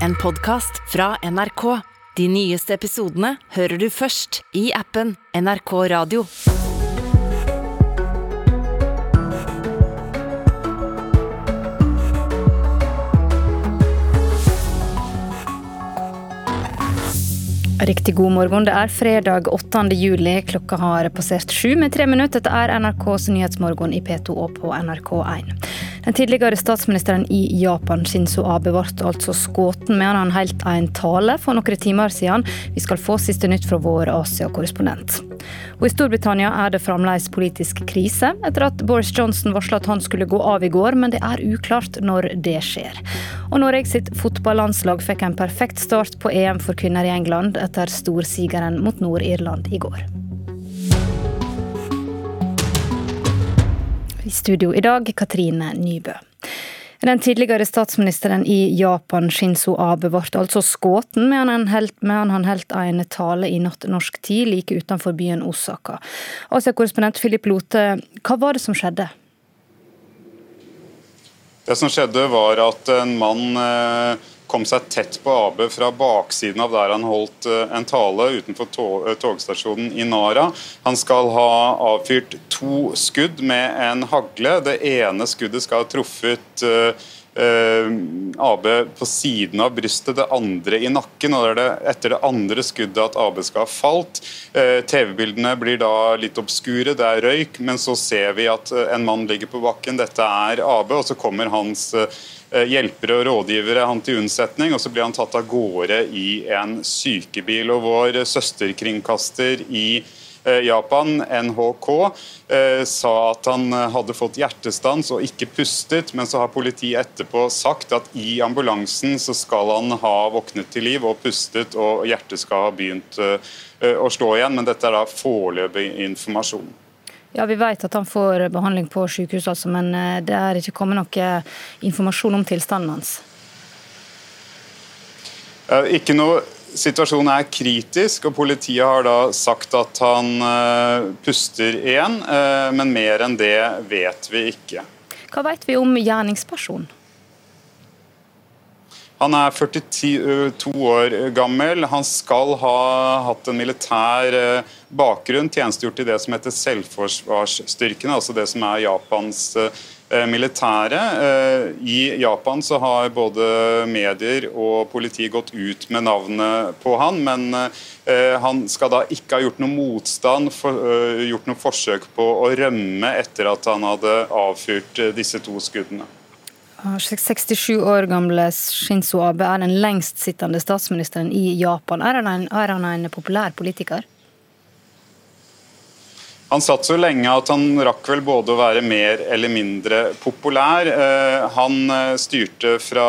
en podkast fra NRK. De nyeste episodene hører du først i appen NRK Radio. Riktig god morgen. Det er fredag 8. juli. Klokka har passert sju med tre minutter. Dette er NRKs Nyhetsmorgen i P2 og på NRK1. Den tidligere statsministeren i Japan, Shinzo Abe, ble altså skutt mens han holdt en tale for noen timer siden. Vi skal få siste nytt fra vår Asia-korrespondent. Og I Storbritannia er det fremdeles politisk krise, etter at Boris Johnson varsla at han skulle gå av i går, men det er uklart når det skjer. Og Norge sitt fotballandslag fikk en perfekt start på EM for kvinner i England etter storsigeren mot Nord-Irland i går. I studio i dag, Katrine Nybø. Den tidligere statsministeren i Japan, Shinzo Abe, ble altså skutt medan han holdt en tale i natt norsk tid like utenfor byen Osaka. Asia-korrespondent Philip Lote, hva var det som skjedde? Det som skjedde, var at en mann eh, kom seg tett på Abe fra baksiden av der han holdt eh, en tale utenfor eh, togstasjonen i Nara. Han skal ha avfyrt to skudd med en hagle. Det ene skuddet skal ha truffet uh, Abe på siden av brystet, det andre i nakken. og det er det etter det andre skuddet at Abe skal ha falt. TV-bildene blir da litt obskure, det er røyk, men så ser vi at en mann ligger på bakken. Dette er Abe, og så kommer hans Eh, hjelpere og rådgivere han til unnsetning, og så blir han tatt av gårde i en sykebil. og Vår søsterkringkaster i eh, Japan, NHK, eh, sa at han hadde fått hjertestans og ikke pustet, men så har politiet etterpå sagt at i ambulansen så skal han ha våknet til liv og pustet, og hjertet skal ha begynt å slå igjen. Men dette er da foreløpig informasjon. Ja, Vi vet at han får behandling på sykehus, altså, men eh, det er ikke kommet noe informasjon om tilstanden hans? Ikke noe Situasjonen er kritisk, og politiet har da sagt at han uh, puster igjen. Men mer enn det vet vi ikke. Hva vet vi om gjerningspersonen? Han er 42 år gammel. Han skal ha hatt en militær eh, bakgrunn, tjenestegjort i det som heter selvforsvarsstyrkene, altså det som er Japans eh, militære. Eh, I Japan så har både medier og politi gått ut med navnet på han, men han skal da ikke ha gjort noe motstand, gjort noe forsøk på å rømme etter at han hadde avfyrt disse to skuddene. 67 år gamle Shinzo Abe er den lengstsittende statsministeren i Japan. Er han, en, er han en populær politiker? Han satt så lenge at han rakk vel både å være mer eller mindre populær. Eh, han eh, styrte fra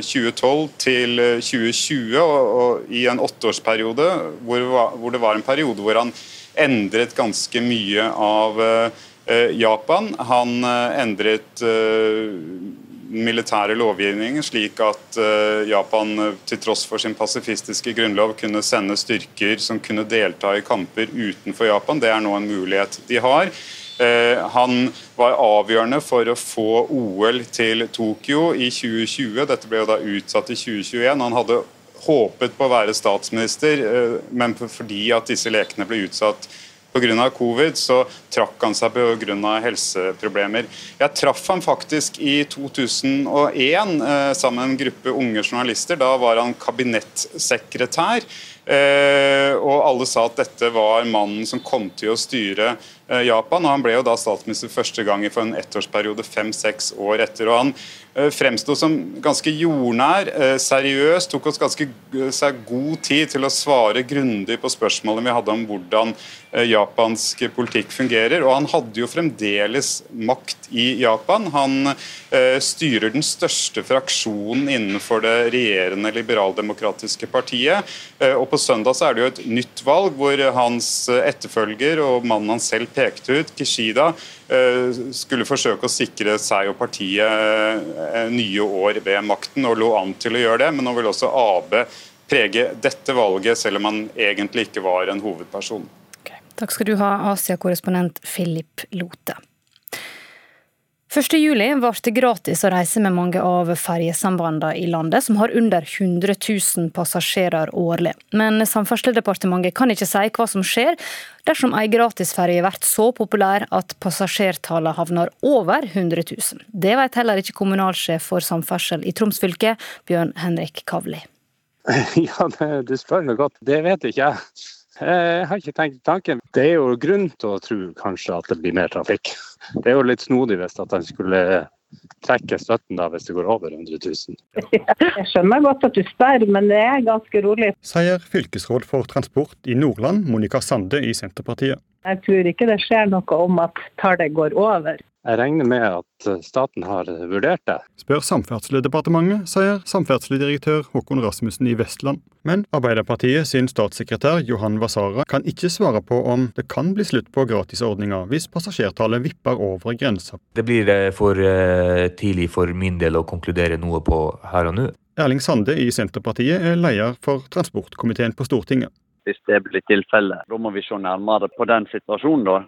2012 eh, til 2020, og i en åtteårsperiode hvor det var en periode hvor han endret ganske mye av Japan han eh, endret eh, militære lovgivningen slik at Japan til tross for sin pasifistiske grunnlov kunne sende styrker som kunne delta i kamper utenfor Japan. Det er nå en mulighet de har. Han var avgjørende for å få OL til Tokyo i 2020. Dette ble jo da utsatt i 2021. Han hadde håpet på å være statsminister, men fordi at disse lekene ble utsatt Pga. covid så trakk han seg pga. helseproblemer. Jeg traff han faktisk i 2001 eh, sammen med en gruppe unge journalister. Da var han kabinettsekretær. Eh, og alle sa at dette var mannen som kom til å styre eh, Japan. og Han ble jo da statsminister første gang for en ettårsperiode fem-seks år etter. og Han fremsto som ganske jordnær, seriøs, tok oss ganske seg god tid til å svare grundig på spørsmålene vi hadde om hvordan japansk politikk fungerer. Og han hadde jo fremdeles makt i Japan. Han styrer den største fraksjonen innenfor det regjerende liberaldemokratiske partiet. og på søndag så er det jo et nytt valg, hvor hans etterfølger og mannen han selv pekte ut, Kishida, eh, skulle forsøke å sikre seg og partiet eh, nye år ved makten, og lå an til å gjøre det. Men nå vil også AB prege dette valget, selv om han egentlig ikke var en hovedperson. Okay. Takk skal du ha, Asia-korrespondent Philip Lote. 1.7 ble det gratis å reise med mange av ferjesambandene i landet, som har under 100 000 passasjerer årlig. Men Samferdselsdepartementet kan ikke si hva som skjer dersom ei gratisferje blir så populær at passasjertallet havner over 100 000. Det vet heller ikke kommunalsjef for samferdsel i Troms fylke, Bjørn Henrik Kavli. Ja, du spør meg godt. Det vet ikke jeg. Jeg har ikke tenkt tanken. Det er jo grunn til å tro kanskje at det blir mer trafikk. Det er jo litt snodig hvis at han skulle trekke støtten da hvis det går over 100 000. Jeg skjønner godt at du spør, men det er ganske rolig. Sier fylkesråd for transport i Nordland, Monica Sande i Senterpartiet. Jeg tror ikke det skjer noe om at tallet går over. Jeg regner med at staten har vurdert det. Spør Samferdselsdepartementet, sier samferdselsdirektør Håkon Rasmussen i Vestland. Men Arbeiderpartiet sin statssekretær Johan Vasara kan ikke svare på om det kan bli slutt på gratisordninga hvis passasjertallet vipper over grensa. Det blir eh, for eh, tidlig for min del å konkludere noe på her og nå. Erling Sande i Senterpartiet er leder for transportkomiteen på Stortinget. Hvis det blir tilfellet, da må vi se nærmere på den situasjonen. da.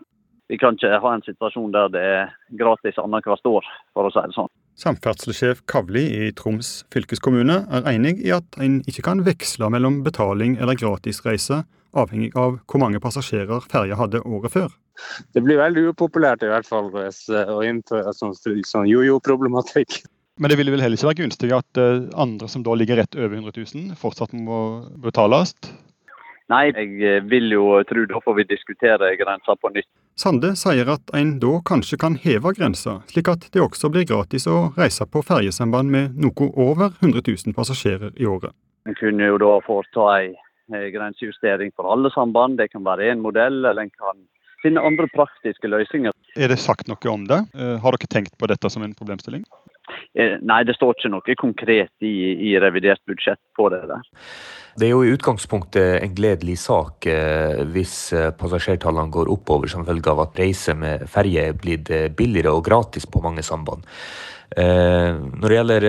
Vi kan ikke ha en situasjon der det er gratis annethvert år, for å si det sånn. Samferdselssjef Kavli i Troms fylkeskommune er enig i at en ikke kan veksle mellom betaling eller gratisreise, avhengig av hvor mange passasjerer ferja hadde året før. Det blir veldig upopulært i hvert fall eh, å innføre sånn, sånn jojo-problematikk. Men det ville vel heller ikke være gunstig at eh, andre som da ligger rett over 100 000, fortsatt må betales? Nei, jeg eh, vil jo tro da får vi diskutere grensa på nytt. Sande sier at en da kanskje kan heve grensa, slik at det også blir gratis å reise på ferjesamband med noe over 100 000 passasjerer i året. En kunne jo da foreta ei eh, grensejustering for alle samband. Det kan være én modell, eller en kan finne andre praktiske løsninger. Er det sagt noe om det? Eh, har dere tenkt på dette som en problemstilling? Nei, det står ikke noe konkret i, i revidert budsjett på det der. Det er jo i utgangspunktet en gledelig sak eh, hvis eh, passasjertallene går oppover som følge av at reise med ferje er blitt eh, billigere og gratis på mange samband. Når det gjelder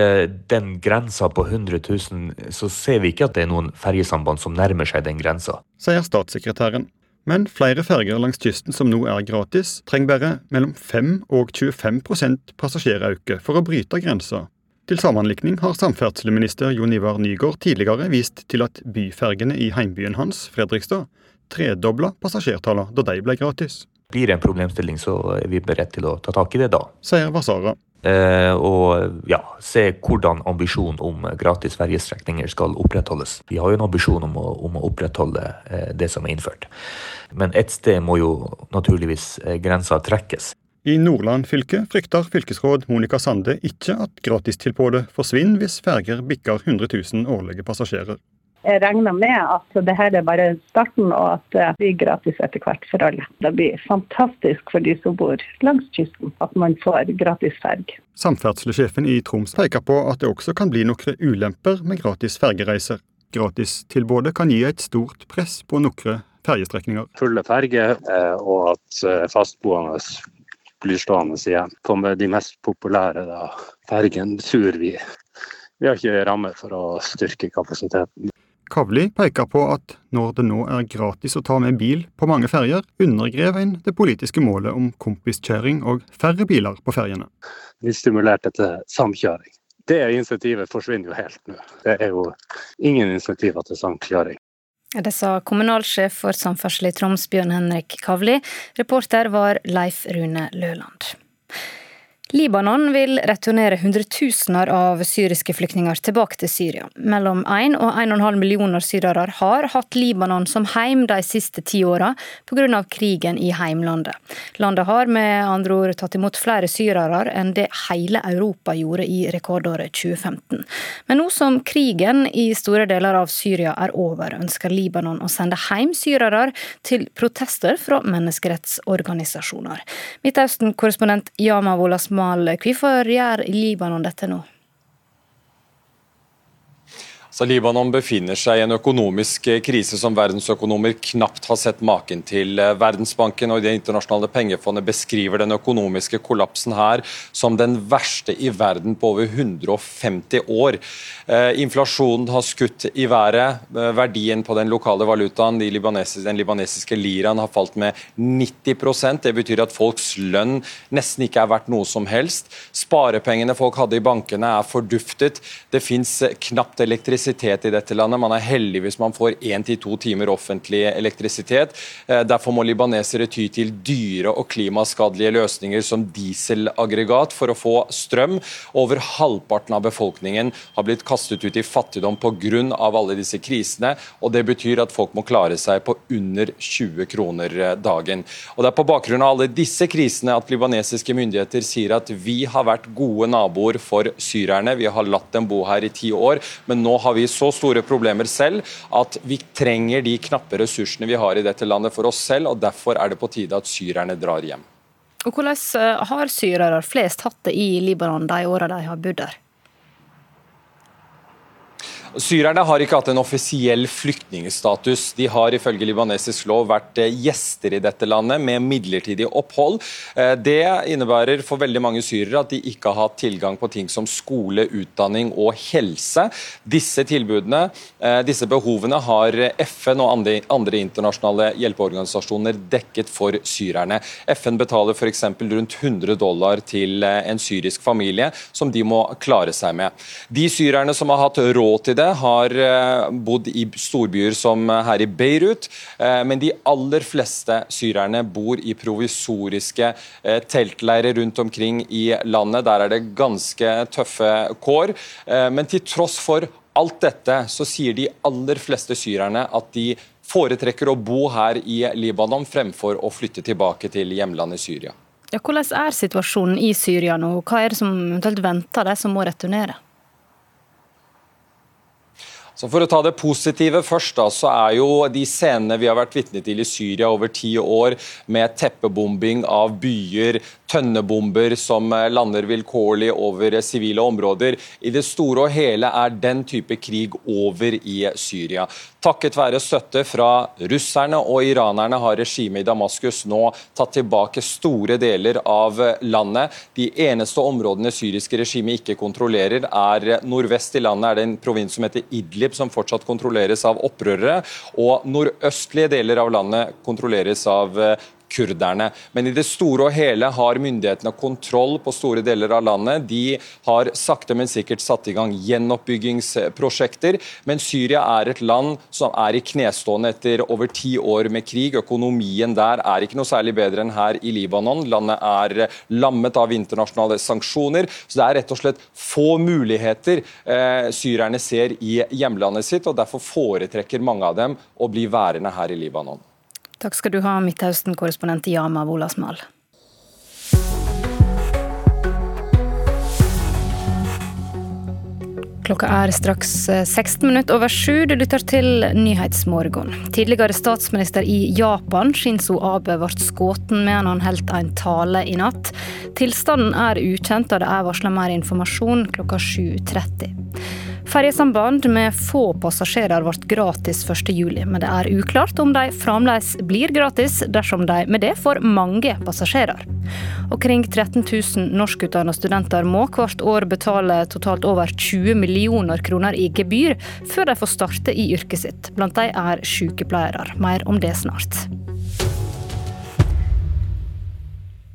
den grensa på 100 000, så ser vi ikke at det er noen ferjesamband som nærmer seg den grensa. Sier statssekretæren. Men flere ferger langs kysten som nå er gratis, trenger bare mellom 5 og 25% passasjerauke for å bryte grensa. Til sammenlikning har samferdselsminister Jon Ivar Nygård tidligere vist til at byfergene i heimbyen hans, Fredrikstad, tredobla passasjertallene da de ble gratis. Blir det en problemstilling, så er vi beredt til å ta tak i det da. Sier Vasara. Eh, og ja, se hvordan ambisjonen om gratis ferjestrekninger skal opprettholdes. Vi har jo en ambisjon om å, om å opprettholde eh, det som er innført. Men et sted må jo naturligvis eh, grensa trekkes. I Nordland fylke frykter fylkesråd Monica Sande ikke at gratistilbudet forsvinner hvis ferger bikker 100 000 årlige passasjerer. Jeg regner med at det her er bare starten, og at det blir gratis etter hvert for alle. Det blir fantastisk for de som bor langs kysten, at man får gratis ferg. Samferdselssjefen i Troms peker på at det også kan bli noen ulemper med gratis fergereiser. Gratistilbudet kan gi et stort press på noen fergestrekninger. Fulle ferger, eh, og at eh, fastboende blir stående igjen. På de mest populære da, fergen sur vi. Vi har ikke rammer for å styrke kapasiteten. Kavli peker på at når det nå er gratis å ta med bil på mange ferger, undergrev en det politiske målet om kompiskjøring og færre biler på ferjene. Vi stimulerte til samkjøring. Det insentivet forsvinner jo helt nå. Det er jo ingen insentiver til samkjøring. Det sa kommunalsjef for samferdsel i Troms, Bjørn Henrik Kavli. Reporter var Leif Rune Løland. Libanon vil returnere hundretusener av syriske flyktninger tilbake til Syria. Mellom 1 og 1,5 millioner syrere har hatt Libanon som heim de siste ti åra pga. krigen i heimlandet. Landet har med andre ord tatt imot flere syrere enn det hele Europa gjorde i rekordåret 2015. Men nå som krigen i store deler av Syria er over, ønsker Libanon å sende heim syrere til protester fra menneskerettsorganisasjoner. Midtøsten-korrespondent Yama Wolasma Jamal, hvorfor gjør Libanon dette nå? Så Libanon befinner seg i en økonomisk krise som verdensøkonomer knapt har sett maken til. Verdensbanken og Det internasjonale pengefondet beskriver den økonomiske kollapsen her som den verste i verden på over 150 år. Eh, inflasjonen har skutt i været. Eh, verdien på den lokale valutaen, den libanesiske liraen, har falt med 90% Det betyr at folks lønn nesten ikke er verdt noe som helst. Sparepengene folk hadde i bankene er forduftet. Det fins knapt elektrisitet elektrisitet i dette landet. Man er heldig hvis man får én til to timer offentlig elektrisitet. Eh, derfor må libanesere ty til dyre og klimaskadelige løsninger som dieselaggregat for å få strøm. Over halvparten av befolkningen har blitt kastet ut i fattigdom pga. alle disse krisene. og Det betyr at folk må klare seg på under 20 kroner eh, dagen. Og Det er på bakgrunn av alle disse krisene at libanesiske myndigheter sier at vi har vært gode naboer for syrerne. Vi har latt dem bo her i ti år, men nå har har vi så store problemer selv at vi trenger de knappe ressursene vi har i dette landet for oss selv, og derfor er det på tide at syrerne drar hjem. Og Hvordan eh, har syrere flest hatt det i Libanon de åra de har bodd der? Syrerne har ikke hatt en offisiell flyktningstatus. De har ifølge libanesisk lov vært eh, gjester i dette landet med midlertidig opphold. Eh, det innebærer for veldig mange syrere at de ikke har hatt tilgang på ting som skole, utdanning og helse. Disse tilbudene, eh, disse behovene har FN og andre internasjonale hjelpeorganisasjoner dekket for syrerne. FN betaler f.eks. rundt 100 dollar til en syrisk familie, som de må klare seg med. De syrerne som har hatt råd til det, det har eh, bodd i storbyer som eh, her i Beirut, eh, men de aller fleste syrerne bor i provisoriske teltleirer rundt omkring i landet. Der er det ganske tøffe kår. Men til tross for alt dette, så sier de aller fleste syrerne at de foretrekker å bo her i Libanon fremfor å flytte tilbake til hjemlandet Syria. Ja, hvordan er situasjonen i Syria nå? Hva er det som eventuelt venter de som må returnere? Så For å ta det positive først, da, så er jo de scenene vi har vært vitne til i Syria over ti år, med teppebombing av byer, tønnebomber som eh, lander vilkårlig over sivile områder. I det store og hele er den type krig over i Syria. Takket være støtte fra russerne og iranerne har regimet i Damaskus nå tatt tilbake store deler av landet. De eneste områdene syriske regimet ikke kontrollerer, er nordvest i landet er det en provins som heter Idlib, som fortsatt kontrolleres av opprørere. Og nordøstlige deler av landet kontrolleres av kurderne. Men i det store og hele har myndighetene kontroll på store deler av landet. De har sakte, men sikkert satt i gang gjenoppbyggingsprosjekter. Men Syria er et land som er i knestående etter over ti år med krig. Økonomien der er ikke noe særlig bedre enn her i Libanon. Landet er lammet av internasjonale sanksjoner. Så det er rett og slett få muligheter eh, syrerne ser i hjemlandet sitt, og derfor foretrekker mange av dem å bli værende her i Libanon. Takk skal du ha, Midtøsten-korrespondent Yama Wolasmal. Klokka er straks 16 eh, minutter over sju. Du lytter til Nyhetsmorgen. Tidligere statsminister i Japan, Shinzo Abe, ble skutt mens han holdt en tale i natt. Tilstanden er ukjent, og det er varsla mer informasjon klokka 7.30. Ferjesamband med få passasjerer ble gratis 1.7, men det er uklart om de fremdeles blir gratis dersom de med det får mange passasjerer. Omkring 13 000 norskutdannede studenter må hvert år betale totalt over 20 millioner kroner i gebyr før de får starte i yrket sitt. Blant de er sykepleiere. Mer om det snart.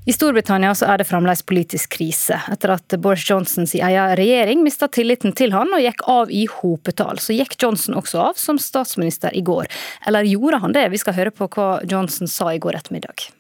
I Storbritannia er det fremdeles politisk krise, etter at Boris Johnsons egen regjering mista tilliten til han og gikk av i hopetall. Så gikk Johnson også av som statsminister i går. Eller gjorde han det? Vi skal høre på hva Johnson sa i går ettermiddag.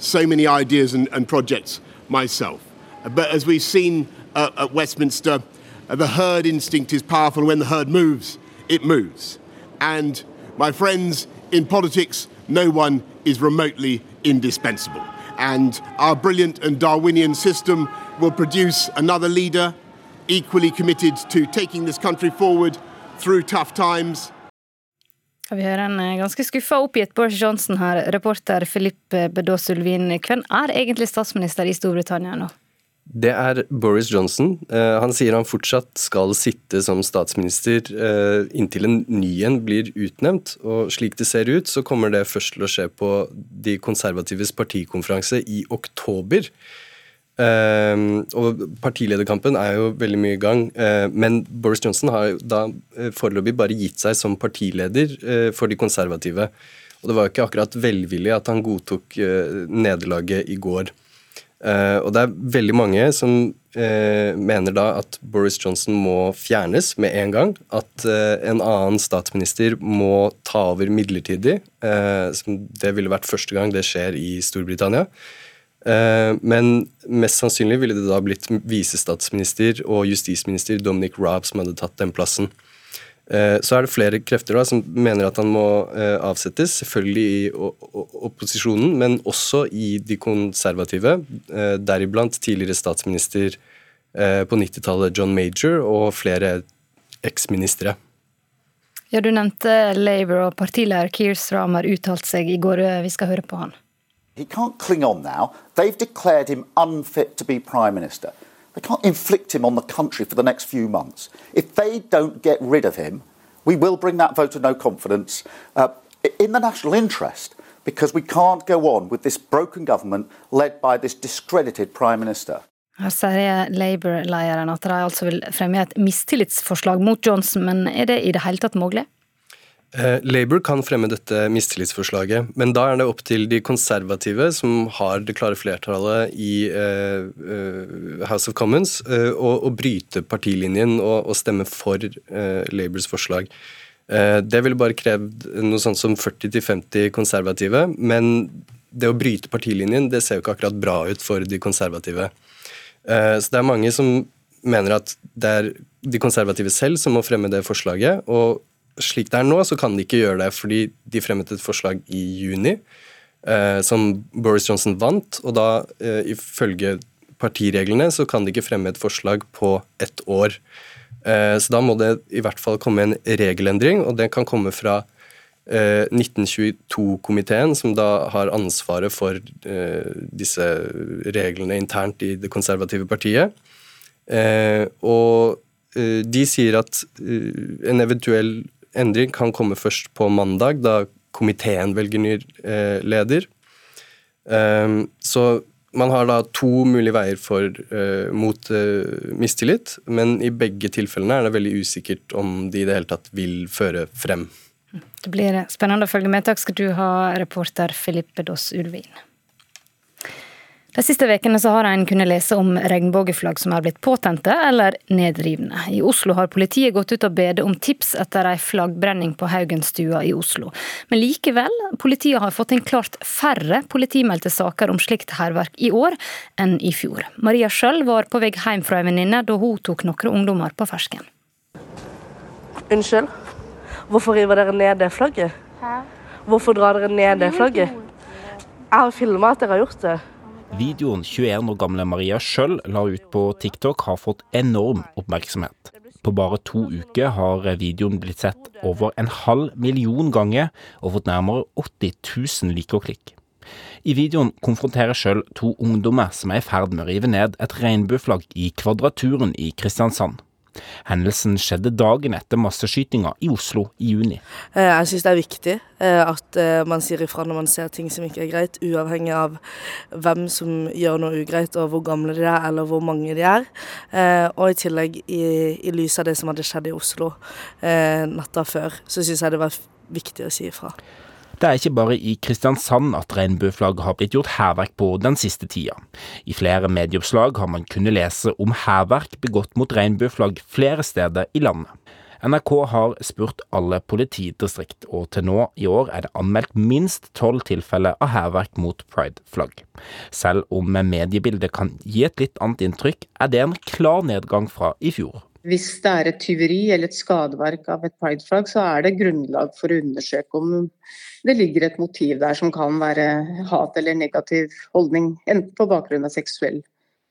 so many ideas and, and projects myself. But as we've seen uh, at Westminster, uh, the herd instinct is powerful. When the herd moves, it moves. And my friends, in politics, no one is remotely indispensable. And our brilliant and Darwinian system will produce another leader equally committed to taking this country forward through tough times. Vi hører en eh, ganske skuffa oppgitt Boris Johnson her. Reporter Philippe Bedås Ulvin, hvem er egentlig statsminister i Storbritannia nå? Det er Boris Johnson. Uh, han sier han fortsatt skal sitte som statsminister uh, inntil en ny en blir utnevnt. Og slik det ser ut, så kommer det først til å skje på de konservatives partikonferanse i oktober. Uh, og Partilederkampen er jo veldig mye i gang, men Boris Johnson har da foreløpig bare gitt seg som partileder for de konservative. Og det var jo ikke akkurat velvillig at han godtok nederlaget i går. Uh, og det er veldig mange som uh, mener da at Boris Johnson må fjernes med en gang. At uh, en annen statsminister må ta over midlertidig. som det ville vært første gang det skjer i Storbritannia. men mest sannsynlig ville det da blitt visestatsminister og justisminister Dominic Raab som hadde tatt den plassen. Eh, så er det flere krefter da, som mener at han må eh, avsettes, selvfølgelig i opposisjonen, men også i de konservative, eh, deriblant tidligere statsminister på 90-tallet John Major og flere eksministre. Ja, Du nevnte Labour og partileder Keir Stramer uttalte seg i går. Vi skal høre på han. He can't cling on now. They've declared him unfit to be prime minister. They can't inflict him on the country for the next few months. If they don't get rid of him, we will bring that vote of no confidence uh, in the national interest because we can't go on with this broken government led by this discredited prime minister. Her sier Labour-lederen at de altså vil fremme et mistillitsforslag mot Johnson, men er det i det hele tatt mulig? Eh, Labour kan fremme dette mistillitsforslaget, men da er det opp til de konservative, som har det klare flertallet i uh, uh, House of Commons, å, bryte partilinjen og stemme for Labours forslag. det ville bare krevd noe sånt som 40-50 konservative, men det å bryte partilinjen det ser jo ikke akkurat bra ut for de konservative. så det er mange som mener at det er de konservative selv som må fremme det forslaget. og slik det er nå, så kan de ikke gjøre det, fordi de fremmet et forslag i juni eh, som Boris Johnson vant, og da eh, ifølge partireglene så kan de ikke fremme et forslag på ett år. Eh, så da må det i hvert fall komme en regelendring, og det kan komme fra 1922-komiteen, eh, som da har ansvaret for eh, disse reglene internt i det konservative partiet. Eh, og de sier at en eventuell endring kan komme først på mandag, da komiteen velger ny eh, leder. Um, så man har da to mulige veier for, uh, mot uh, mistillit, men i begge tilfellene er det veldig usikkert om de i det hele tatt vil føre frem. Det blir spennende å følge med. Takk skal du ha, reporter Filippe Doss Ulvin. De siste ukene har en kunnet lese om regnbueflagg som er blitt påtente eller nedrivne. I Oslo har politiet gått ut og bedt om tips etter ei flaggbrenning på Haugenstua i Oslo. Men likevel, politiet har fått inn klart færre politimeldte saker om slikt hærverk i år enn i fjor. Maria sjøl var på vei hjem fra ei venninne da hun tok noen ungdommer på fersken. Unnskyld, hvorfor river dere ned det flagget? Hæ? Hvorfor drar dere ned det flagget? Jeg har filma at dere har gjort det. Videoen 21 år gamle Maria sjøl la ut på TikTok, har fått enorm oppmerksomhet. På bare to uker har videoen blitt sett over en halv million ganger og fått nærmere 80 000 like og klikk. I videoen konfronterer sjøl to ungdommer som er i ferd med å rive ned et regnbueflagg i Kvadraturen i Kristiansand. Hendelsen skjedde dagen etter masseskytinga i Oslo i juni. Eh, jeg syns det er viktig eh, at eh, man sier ifra når man ser ting som ikke er greit, uavhengig av hvem som gjør noe ugreit og hvor gamle de er eller hvor mange de er. Og i tillegg, i, i lys av det som hadde skjedd i Oslo natta før, så syns jeg det var viktig å si ifra. Det er ikke bare i Kristiansand at regnbueflagget har blitt gjort hærverk på den siste tida. I flere medieoppslag har man kunnet lese om hærverk begått mot regnbueflagg flere steder i landet. NRK har spurt alle politidistrikt, og til nå i år er det anmeldt minst tolv tilfeller av hærverk mot prideflagg. Selv om mediebildet kan gi et litt annet inntrykk, er det en klar nedgang fra i fjor. Hvis det er et tyveri eller et skadeverk av et prideflagg, så er det grunnlag for å undersøke om det ligger et motiv der som kan være hat eller negativ holdning, enten på bakgrunn av seksuell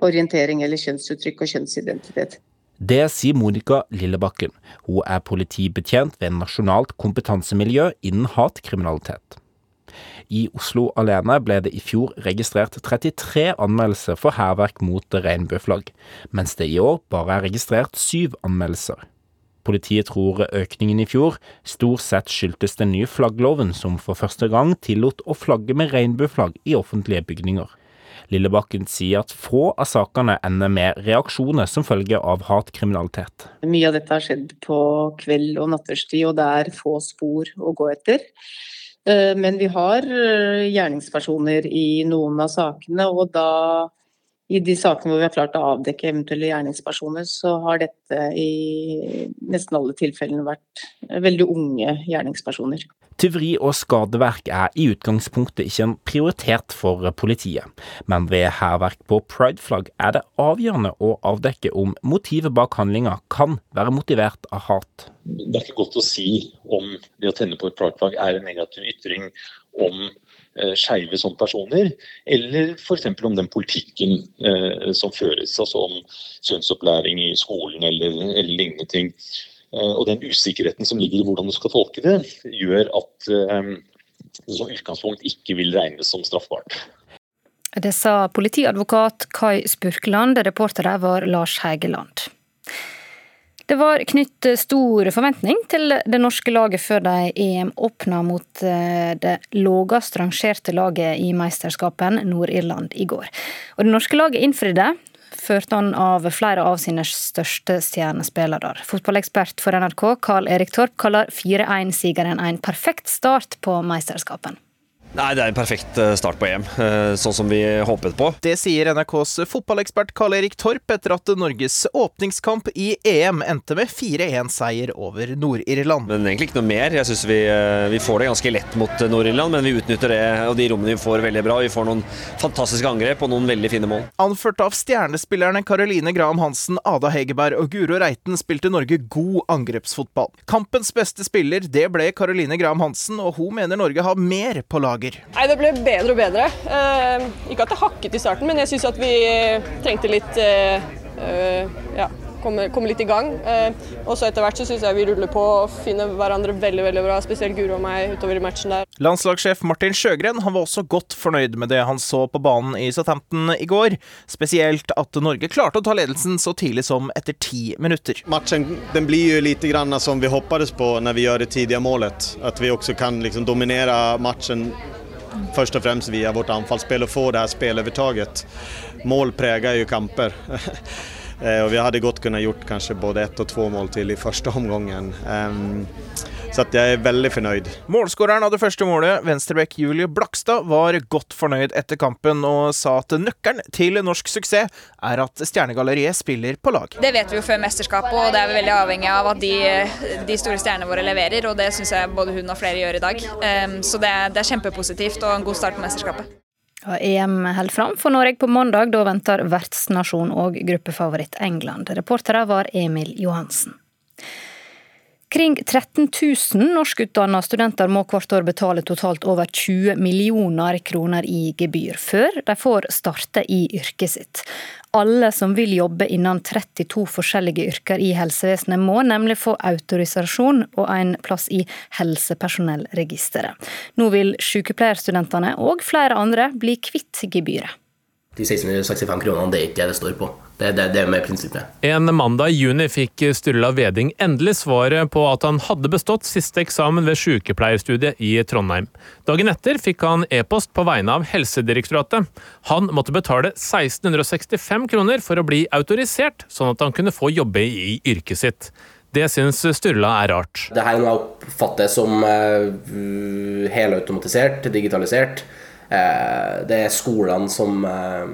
orientering eller kjønnsuttrykk og kjønnsidentitet. Det sier Monica Lillebakken. Hun er politibetjent ved Nasjonalt kompetansemiljø innen hatkriminalitet. I Oslo alene ble det i fjor registrert 33 anmeldelser for hærverk mot regnbueflagg, mens det i år bare er registrert syv anmeldelser. Politiet tror økningen i fjor stort sett skyldtes den nye flaggloven som for første gang tillot å flagge med regnbueflagg i offentlige bygninger. Lillebakken sier at få av sakene ender med reaksjoner som følge av hatkriminalitet. Mye av dette har skjedd på kveld og natterstid, og det er få spor å gå etter. Eh, men vi har eh, gjerningspersoner i noen av sakene, og da i de sakene hvor vi har klart å avdekke eventuelle gjerningspersoner, så har dette i nesten alle tilfellene vært veldig unge gjerningspersoner. Tyveri og skadeverk er i utgangspunktet ikke en prioritet for politiet, men ved hærverk på prideflagg er det avgjørende å avdekke om motivet bak handlinga kan være motivert av hat. Det er ikke godt å si om det å tenne på et prideflagg er en negativ ytring om Eh, skeive som personer, eller f.eks. om den politikken eh, som føres, altså om kjønnsopplæring i skolen eller, eller lignende ting. Eh, og den usikkerheten som ligger i hvordan du skal tolke det, gjør at eh, det som utgangspunkt ikke vil regnes som straffbart. Det sa politiadvokat Kai Spurkland, reporter der var Lars Hægeland. Det var knytt stor forventning til det norske laget før de EM åpna mot eh, det lavest rangerte laget i mesterskapen, Nord-Irland, i går. Og det norske laget innfridde, ført an av flere av sine største stjernespillere. Fotballekspert for NRK, Carl Erik Torp, kaller 4-1-sigeren en perfekt start på mesterskapen. Nei, Det er en perfekt eh, start på EM, eh, sånn som vi håpet på. Det sier NRKs fotballekspert Karl Erik Torp etter at Norges åpningskamp i EM endte med 4-1-seier over Nord-Irland. Men egentlig ikke noe mer. Jeg syns vi, eh, vi, får det ganske lett mot Nord-Irland, men vi utnytter det og de rommene vi får veldig bra. Vi får noen fantastiske angrep og noen veldig fine mål. Anført av stjernespillerne Caroline Graham Hansen, Ada Hegerberg og Guro Reiten spilte Norge god angrepsfotball. Kampens beste spiller det ble Caroline Graham Hansen, og hun mener Norge har mer på laget dager? Nei, Det ble bedre og bedre. Eh, ikke at det hakket i starten, men jeg syns at vi trengte litt eh, eh, ja, komme, komme, litt i gang. Eh, og så etter hvert så syns jeg vi ruller på og finner hverandre veldig veldig bra, spesielt Guro og meg utover i matchen der. Landslagssjef Martin Sjøgren han var også godt fornøyd med det han så på banen i Southampton i går. Spesielt at Norge klarte å ta ledelsen så tidlig som etter ti minutter. Matchen den blir jo litt grann som vi håpet på når vi gjør det tidlige målet. At vi også kan liksom dominere matchen først og fremst via vårt anfallsspill og få det her spilleovertaket. Mål preger jo kamper. Eh, og vi hadde godt kunnet gjort kanskje både ett og to mål til i første omgången. Så jeg er veldig fornøyd. Målskåreren av det første målet, venstreback Julie Blakstad, var godt fornøyd etter kampen og sa at nøkkelen til norsk suksess er at Stjernegalleriet spiller på lag. Det vet vi jo før mesterskapet, og det er vi veldig avhengig av at de, de store stjernene våre leverer. Og det syns jeg både hun og flere gjør i dag. Så det, det er kjempepositivt og en god start på mesterskapet. EM holder fram for Norge på mandag. Da venter vertsnasjon og gruppefavoritt England. Reportere var Emil Johansen. Kring 13 000 norskutdanna studenter må hvert år betale totalt over 20 millioner kroner i gebyr, før de får starte i yrket sitt. Alle som vil jobbe innen 32 forskjellige yrker i helsevesenet, må nemlig få autorisasjon og en plass i helsepersonellregisteret. Nå vil sykepleierstudentene og flere andre bli kvitt gebyret. De 1665 kronene, det er ikke det det står på. Det, det, det er med prinsippet. En mandag i juni fikk Sturla Veding endelig svaret på at han hadde bestått siste eksamen ved sykepleierstudiet i Trondheim. Dagen etter fikk han e-post på vegne av Helsedirektoratet. Han måtte betale 1665 kroner for å bli autorisert, sånn at han kunne få jobbe i yrket sitt. Det syns Sturla er rart. Det her er oppfattes som uh, helautomatisert, digitalisert. Uh, det er skolene som uh,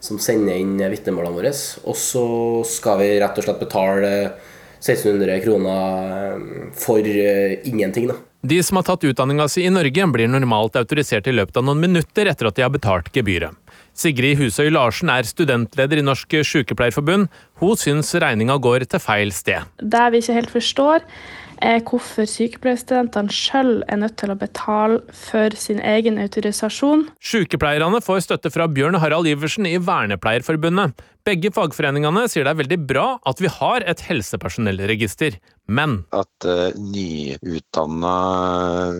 som sender inn vitnemålene våre. Og så skal vi rett og slett betale 1600 kroner eh, for eh, ingenting. da. De som har tatt utdanninga si i Norge, blir normalt autorisert i løpet av noen minutter etter at de har betalt gebyret. Sigrid Husøy Larsen er studentleder i Norsk Sykepleierforbund. Hun syns regninga går til feil sted. Det vi ikke helt forstår, er hvorfor sykepleierstudentene sjøl er nødt til å betale for sin egen autorisasjon. Sykepleierne får støtte fra Bjørn Harald Iversen i Vernepleierforbundet. Begge fagforeningene sier det er veldig bra at vi har et helsepersonellregister, men At uh, nyutdanna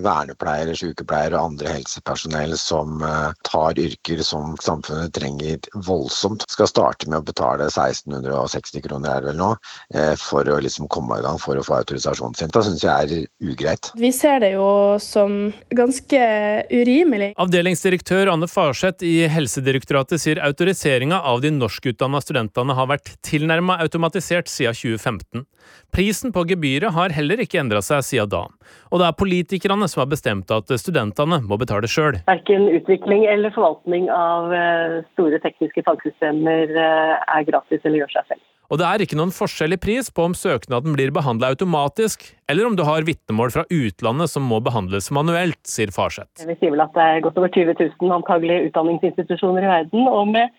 vernepleiere, sykepleiere og andre helsepersonell som uh, tar yrker som samfunnet trenger voldsomt, skal starte med å betale 1660 kroner er det vel nå, uh, for å liksom komme i gang for å få autorisasjonen sin. Det syns jeg er ugreit. Vi ser det jo som ganske urimelig. Avdelingsdirektør Anne Farseth i Helsedirektoratet sier autoriseringa av de norskutdanna studentene har vært tilnærma automatisert siden 2015. Prisen på gebyret har heller ikke endra seg siden da. Og det er politikerne som har bestemt at studentene må betale sjøl. Verken utvikling eller forvaltning av eh, store tekniske fagsystemer eh, er gratis eller gjør seg selv. Og det er ikke noen forskjell i pris på om søknaden blir behandla automatisk, eller om du har vitnemål fra utlandet som må behandles manuelt, sier Farseth. Vi sier vel at det er godt over 20 000 antagelige utdanningsinstitusjoner i verden. og med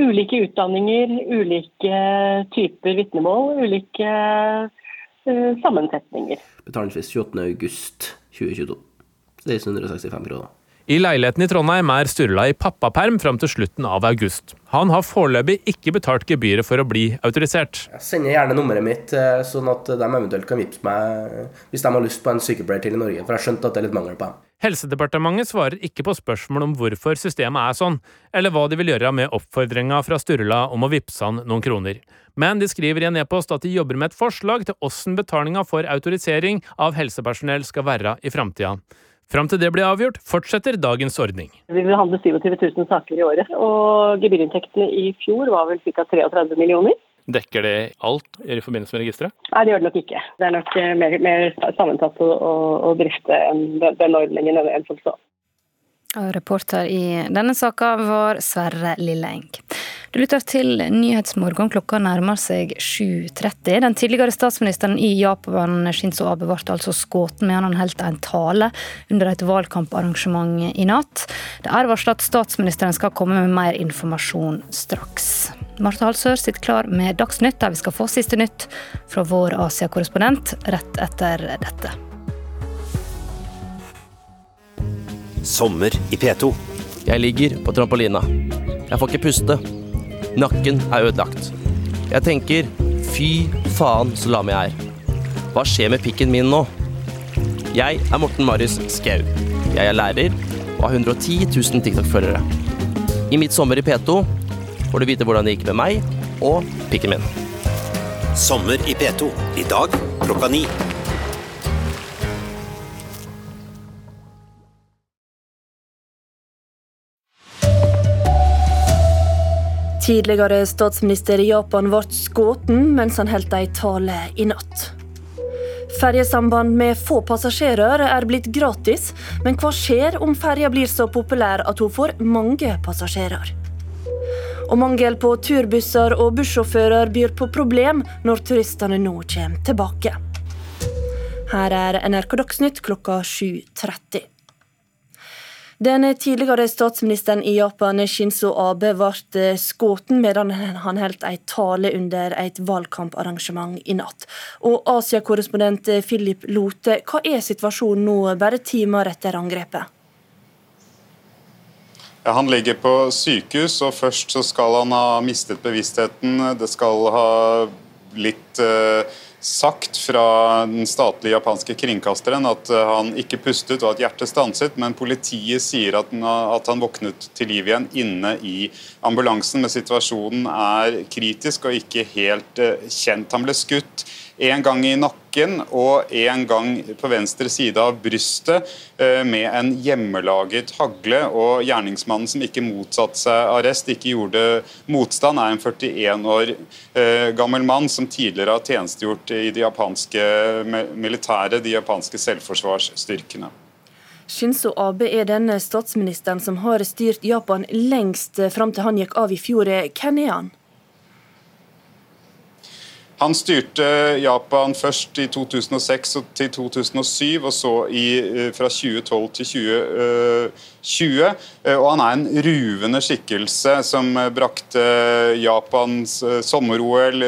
ulike utdanninger, ulike typer vitnemål, ulike uh, sammensetninger. Betalingsfrist 28.8.2022. 1665 kroner. I leiligheten i Trondheim er Sturla i pappaperm fram til slutten av august. Han har foreløpig ikke betalt gebyret for å bli autorisert. Jeg sender gjerne nummeret mitt, eh, sånn at de eventuelt kan vippse meg hvis de har lyst på en sykepleier til i Norge, for jeg har skjønt at det er litt mangel på dem. Helsedepartementet svarer ikke på spørsmål om hvorfor systemet er sånn, eller hva de vil gjøre med oppfordringa fra Sturla om å vippse han noen kroner. Men de skriver i en e-post at de jobber med et forslag til åssen betalinga for autorisering av helsepersonell skal være i framtida. Fram til det blir avgjort, fortsetter dagens ordning. Vi behandler 27 000 saker i året, og gebyrinntektene i fjor var vel ca. 33 millioner. Dekker det alt i forbindelse med registeret? Nei, det gjør det nok ikke. Det er nok mer, mer sammensatt å, å drifte enn den, ordningen enn som så. Reporter i denne saka var Sverre Lilleeng. Du lytter til Nyhetsmorgen. Klokka nærmer seg 7.30. Den tidligere statsministeren i Japan, Shinzo Abe, ble altså skutt mens han holdt en tale under et valgkamparrangement i natt. Det er varslet at statsministeren skal komme med mer informasjon straks. Marte Halsør sitter klar med Dagsnytt, der vi skal få siste nytt fra vår Asia-korrespondent rett etter dette. Sommer i P2. Jeg ligger på trampolina. Jeg får ikke puste. Nakken er ødelagt. Jeg tenker fy faen så lam jeg er. Hva skjer med pikken min nå? Jeg er Morten Marius Skau. Jeg er lærer og har 110 000 TikTok-følgere. I mitt sommer i P2 får du vite hvordan det gikk med meg og pikken min. Sommer i P2. I dag klokka ni. Tidligere statsminister i Japan ble skutt mens han holdt ei tale i natt. Ferjesamband med få passasjerer er blitt gratis, men hva skjer om ferja blir så populær at hun får mange passasjerer? Og mangel på turbusser og bussjåfører byr på problem når turistene nå kommer tilbake. Her er NRK Dagsnytt klokka 7.30. Den tidligere statsministeren i Japan, Shinzo Abe, ble skutt medan han holdt en tale under et valgkamparrangement i natt. Og Asia-korrespondent Philip Lote, hva er situasjonen nå, bare timer etter angrepet? Ja, han ligger på sykehus, og først så skal han ha mistet bevisstheten. Det skal ha blitt eh, sagt fra den statlige japanske kringkasteren at eh, han ikke pustet og at hjertet stanset, men politiet sier at at han våknet til liv igjen inne i ambulansen. Men situasjonen er kritisk og ikke helt uh, kjent. Han ble skutt en gang i nakken og en gang på venstre side av brystet eh, med en hjemmelaget hagle. og Gjerningsmannen som ikke motsatte seg arrest, ikke gjorde motstand, er en 41 år eh, gammel mann som tidligere har tjenestegjort i de japanske militære, de japanske selvforsvarsstyrkene. Shinzo Abe er den statsministeren som har styrt Japan lengst fram til han gikk av i fjor. Hvem er han? Han styrte Japan først i 2006 til 2007, og så i, eh, fra 2012 til 2020. Eh, og han er en ruvende skikkelse som brakte Japans sommer-OL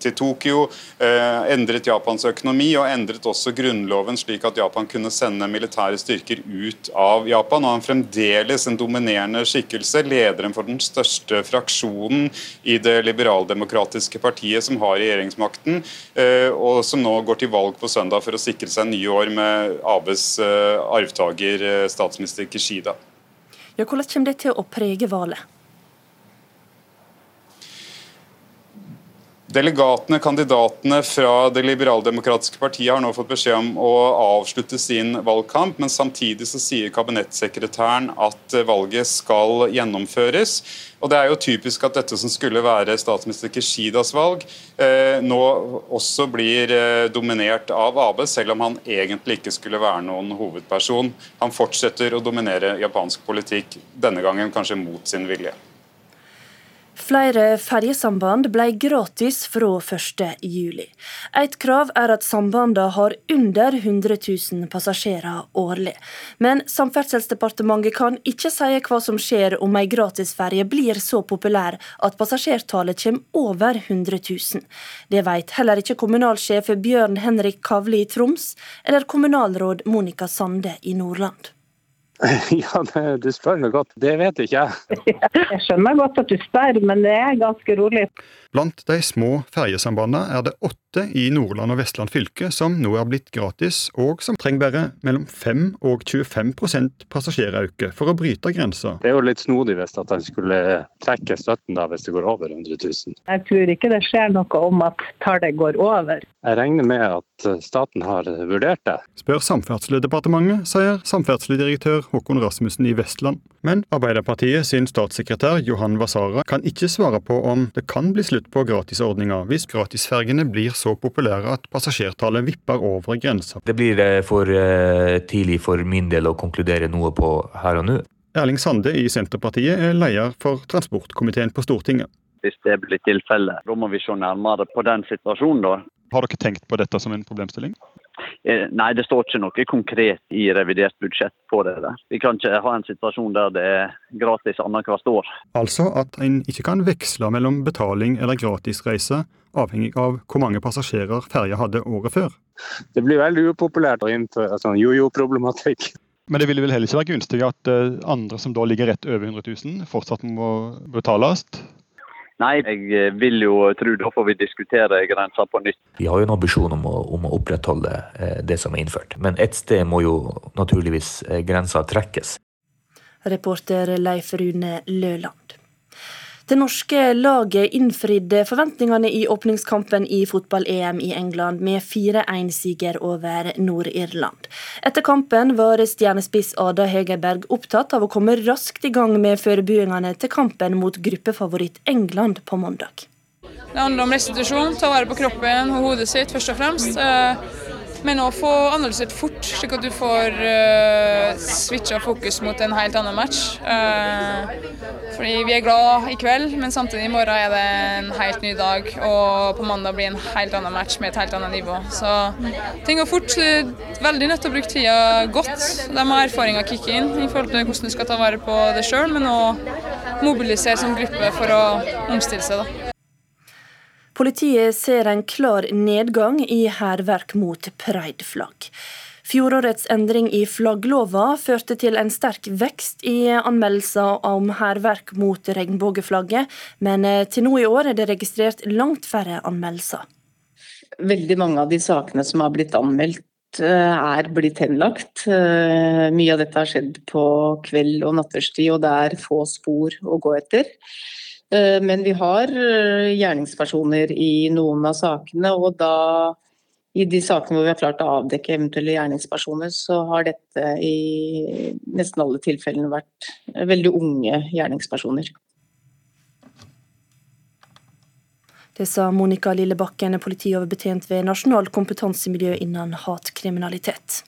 til Tokyo. Endret Japans økonomi og endret også grunnloven slik at Japan kunne sende militære styrker ut av Japan. Og han er fremdeles en dominerende skikkelse, lederen for den største fraksjonen i det liberaldemokratiske partiet som har regjeringsmakten, eh, og som nå går til valg på søndag for å sikre seg nye år med Abes eh, arvtaker, eh, statsminister Kishida. Ja, hvordan kommer det til å prege valget? Delegatene, kandidatene fra Det liberaldemokratiske partiet har nå fått beskjed om å avslutte sin valgkamp, men samtidig så sier kabinettsekretæren at valget skal gjennomføres. Og Det er jo typisk at dette som skulle være statsminister Kishidas valg, eh, nå også blir eh, dominert av Abe, selv om han egentlig ikke skulle være noen hovedperson. Han fortsetter å dominere japansk politikk, denne gangen kanskje mot sin vilje. Flere ferjesamband ble gratis fra 1.7. Et krav er at sambandene har under 100 000 passasjerer årlig. Men Samferdselsdepartementet kan ikke si hva som skjer om ei gratisferje blir så populær at passasjertallet kommer over 100 000. Det vet heller ikke kommunalsjef Bjørn Henrik Kavli i Troms eller kommunalråd Monica Sande i Nordland. Ja, du spør meg godt. Det vet ikke jeg. Jeg skjønner godt at du spør, men det er ganske rolig. Blant de små ferjesambandene er det åtte i Nordland og Vestland fylke som nå er blitt gratis, og som trenger bare mellom 5 og 25% passasjerauke for å bryte grensa. Det er jo litt snodig hvis at en skulle trekke støtten da hvis det går over 100 000. Jeg tror ikke det skjer noe om at tallet går over. Jeg regner med at staten har vurdert det. Spør Samferdselsdepartementet, sier samferdselsdirektør Håkon Rasmussen i Vestland. Men Arbeiderpartiet sin statssekretær Johan Vasara kan ikke svare på om det kan bli slutt på gratisordninga hvis gratisfergene blir så populære at passasjertallet vipper over grensa. Det blir eh, for uh, tidlig for min del å konkludere noe på her og nå. Erling Sande i Senterpartiet er leder for transportkomiteen på Stortinget. Hvis det blir tilfellet, da må vi se nærmere på den situasjonen. da. Har dere tenkt på dette som en problemstilling? Eh, nei, det står ikke noe konkret i revidert budsjett på det. der. Vi kan ikke ha en situasjon der det er gratis annethvert år. Altså at en ikke kan veksle mellom betaling eller gratisreise, avhengig av hvor mange passasjerer ferja hadde året før? Det blir veldig upopulært å innføre sånn jojo-problematikk. Men det ville vel heller ikke være gunstig at eh, andre som da ligger rett over 100 000, fortsatt må betales? Nei, jeg eh, vil jo tro da får vi diskutere grensa på nytt. Vi har jo en ambisjon om å, om å opprettholde eh, det som er innført. Men et sted må jo naturligvis eh, grensa trekkes. Reporter Leif Rune Løland. Det norske laget innfridde forventningene i åpningskampen i fotball-EM i England med 4-1-siger over Nord-Irland. Etter kampen var stjernespiss Ada Hegerberg opptatt av å komme raskt i gang med forberedelsene til kampen mot gruppefavoritt England på mandag. Det handler om restitusjon, ta vare på kroppen og hodet sitt først og fremst. Eh, men å få analysert fort, slik at du får uh, switcha fokus mot en helt annen match. Uh, fordi vi er glad i kveld, men samtidig i morgen er det en helt ny dag. Og på mandag blir en helt annen match med et helt annet nivå. Så ting går fort. Veldig nødt til å bruke tida godt. De har erfaringa kicke inn i forhold til hvordan du skal ta vare på det sjøl, men òg mobilisere som gruppe for å omstille seg. da. Politiet ser en klar nedgang i hærverk mot prideflagg. Fjorårets endring i flagglova førte til en sterk vekst i anmeldelser om hærverk mot regnbueflagget, men eh, til nå i år er det registrert langt færre anmeldelser. Veldig mange av de sakene som har blitt anmeldt eh, er blitt henlagt. Eh, mye av dette har skjedd på kveld og natterstid, og det er få spor å gå etter. Eh, men vi har eh, gjerningspersoner i noen av sakene, og da i de sakene hvor vi har klart å avdekke eventuelle gjerningspersoner, så har dette i nesten alle tilfellene vært veldig unge gjerningspersoner. Det sa Monica Lillebakken, politioverbetjent ved Nasjonal kompetansemiljø innen hatkriminalitet.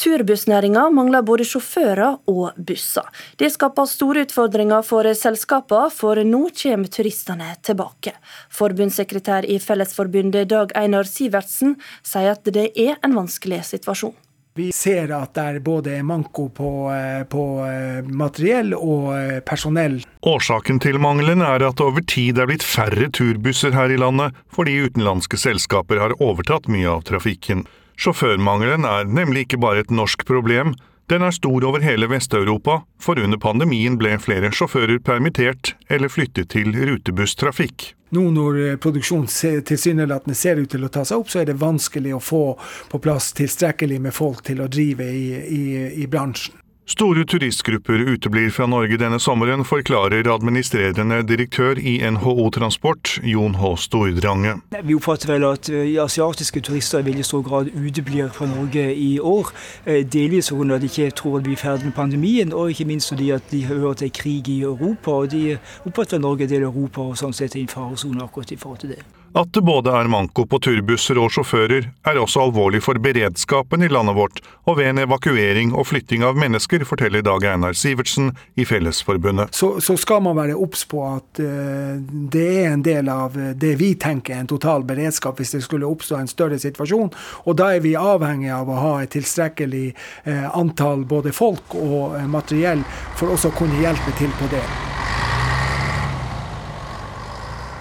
Turbussnæringa mangler både sjåfører og busser. Det skaper store utfordringer for selskapene, for nå kommer turistene tilbake. Forbundssekretær i Fellesforbundet Dag Einar Sivertsen sier at det er en vanskelig situasjon. Vi ser at det er både manko på, eh, på eh, materiell og eh, personell. Årsaken til mangelen er at det over tid er blitt færre turbusser her i landet, fordi utenlandske selskaper har overtatt mye av trafikken. Sjåførmangelen er nemlig ikke bare et norsk problem, den er stor over hele Vest-Europa, for under pandemien ble flere sjåfører permittert eller flyttet til rutebusstrafikk. Nå når produksjonen tilsynelatende ser ut til å ta seg opp, så er det vanskelig å få på plass tilstrekkelig med folk til å drive i, i, i bransjen. Store turistgrupper uteblir fra Norge denne sommeren, forklarer administrerende direktør i NHO Transport, Jon H. Stordrange. Vi oppfatter vel at eh, asiatiske turister i veldig stor grad uteblir fra Norge i år. Eh, delvis fordi de ikke tror at vi er ferdig med pandemien, og ikke minst fordi at de hører til krig i Europa. og De oppfatter Norge del Europa og sånn sett i en faresone akkurat i forhold til det. At det både er manko på turbusser og sjåfører, er også alvorlig for beredskapen i landet vårt, og ved en evakuering og flytting av mennesker, forteller Dag Einar Sivertsen i Fellesforbundet. Så, så skal man være obs på at uh, det er en del av det vi tenker er en total beredskap hvis det skulle oppstå en større situasjon. Og da er vi avhengig av å ha et tilstrekkelig uh, antall både folk og materiell for også å kunne hjelpe til på det.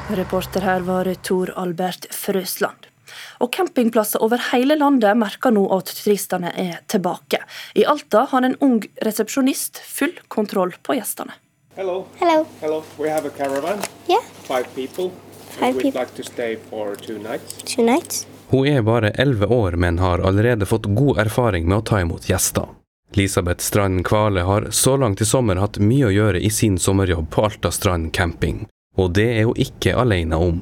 Reporter her var Tor Albert Frøsland. Og Campingplasser over hele landet merker nå at turistene er tilbake. I Alta har en ung resepsjonist full kontroll på gjestene. Hello. Hello. Hello. We have a caravan. Yeah. Five people. Five We'd people. like to stay for two nights. Two nights. Hun er bare elleve år, men har allerede fått god erfaring med å ta imot gjester. Elisabeth Strand Kvale har så langt i sommer hatt mye å gjøre i sin sommerjobb på Alta Strand camping, og det er hun ikke alene om.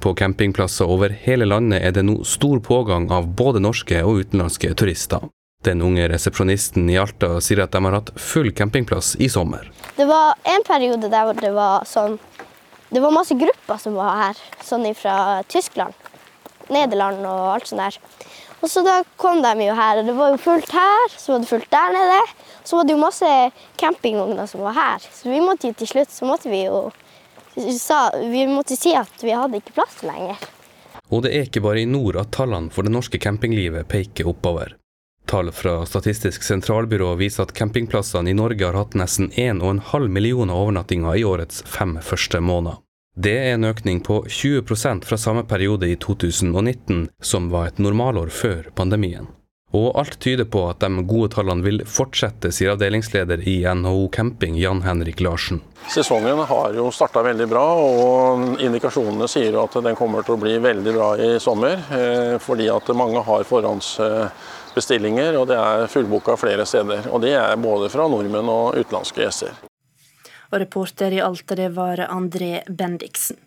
På campingplasser over hele landet er det nå stor pågang av både norske og utenlandske turister. Den unge resepsjonisten i Alta sier at de har hatt full campingplass i sommer. Det var en periode der hvor det var sånn Det var masse grupper som var her, sånn fra Tyskland, Nederland og alt sånt der. Og så da kom de jo her, og det var jo fullt her, så var det fullt der nede. Så var det jo masse campingvogner som var her, så vi måtte jo til slutt så måtte vi jo sa, vi måtte si at vi hadde ikke plass lenger. Og det er ikke bare i nord at tallene for det norske campinglivet peker oppover. Tall fra Statistisk sentralbyrå viser at campingplassene i Norge har hatt nesten 1,5 millioner overnattinger i årets fem første måneder. Det er en økning på 20% fra samme periode i 2019, som var et normalår før pandemien. Og alt tyder på at de gode tallene vil fortsette, sier avdelingsleder i NHO Camping Jan Henrik Larsen. Sesongen har jo starta veldig bra, og indikasjonene sier at den kommer til å bli veldig bra i sommer. eh, Fordi at mange har forhåndsbestillinger, og det er fullboka flere steder. Og det er både fra nordmenn og utenlandske gjester. Og reporter i Alta, det var André Bendiksen.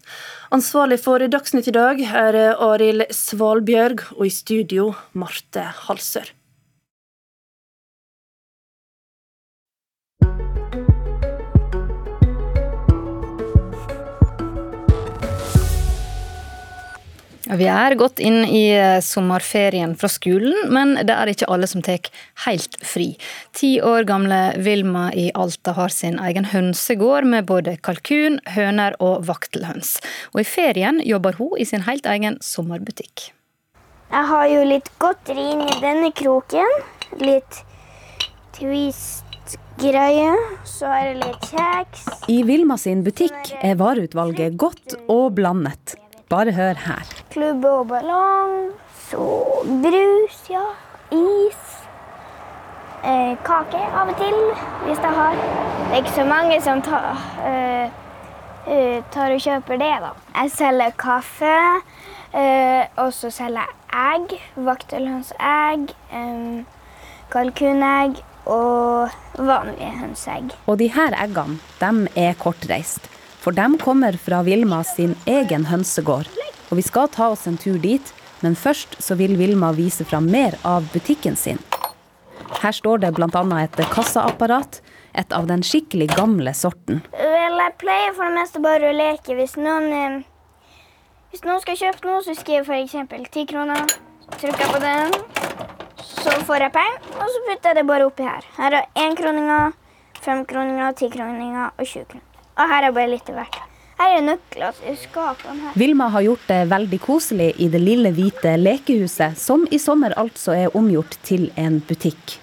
Ansvarlig for Dagsnytt i dag er Arild Svalbjørg, og i studio Marte Halsør. Vi er godt inn i eh, sommerferien fra skolen, men det er ikke alle som tar helt fri. Ti år gamle Vilma i Alta har sin egen hønsegård med både kalkun, høner og vaktelhøns. Og i ferien jobber hun i sin helt egen sommerbutikk. Jeg har jo litt godteri inni denne kroken. Litt twist-greie. Så er det litt kjeks. I Vilma sin butikk er vareutvalget godt og blandet. Bare hør her. Klubbe og ballong. Så brus, ja. Is. Eh, kake av og til, hvis jeg har. Det er ikke så mange som tar, eh, eh, tar og kjøper det, da. Jeg selger kaffe, eh, og så selger jeg egg. Vaktelhønseegg, eh, kalkunegg og vanlige hønseegg. Og de her eggene, de er kortreist. For de kommer fra Vilma sin egen hønsegård. Og vi skal ta oss en tur dit, men først så vil Vilma vise fram mer av butikken sin. Her står det bl.a. et kassaapparat, et av den skikkelig gamle sorten. Vel, jeg pleier for det meste bare å leke. Hvis noen, eh, hvis noen skal kjøpe noe, så skriver jeg f.eks. ti kroner. Trykker på den. Så får jeg penger, og så putter jeg det bare oppi her. Her er énkroninger, femkroninger, tikroninger og 20 kroner. Og her er bare litt av hvert. Her er nøkler til skapene her. Vilma har gjort det veldig koselig i det lille hvite lekehuset, som i sommer altså er omgjort til en butikk.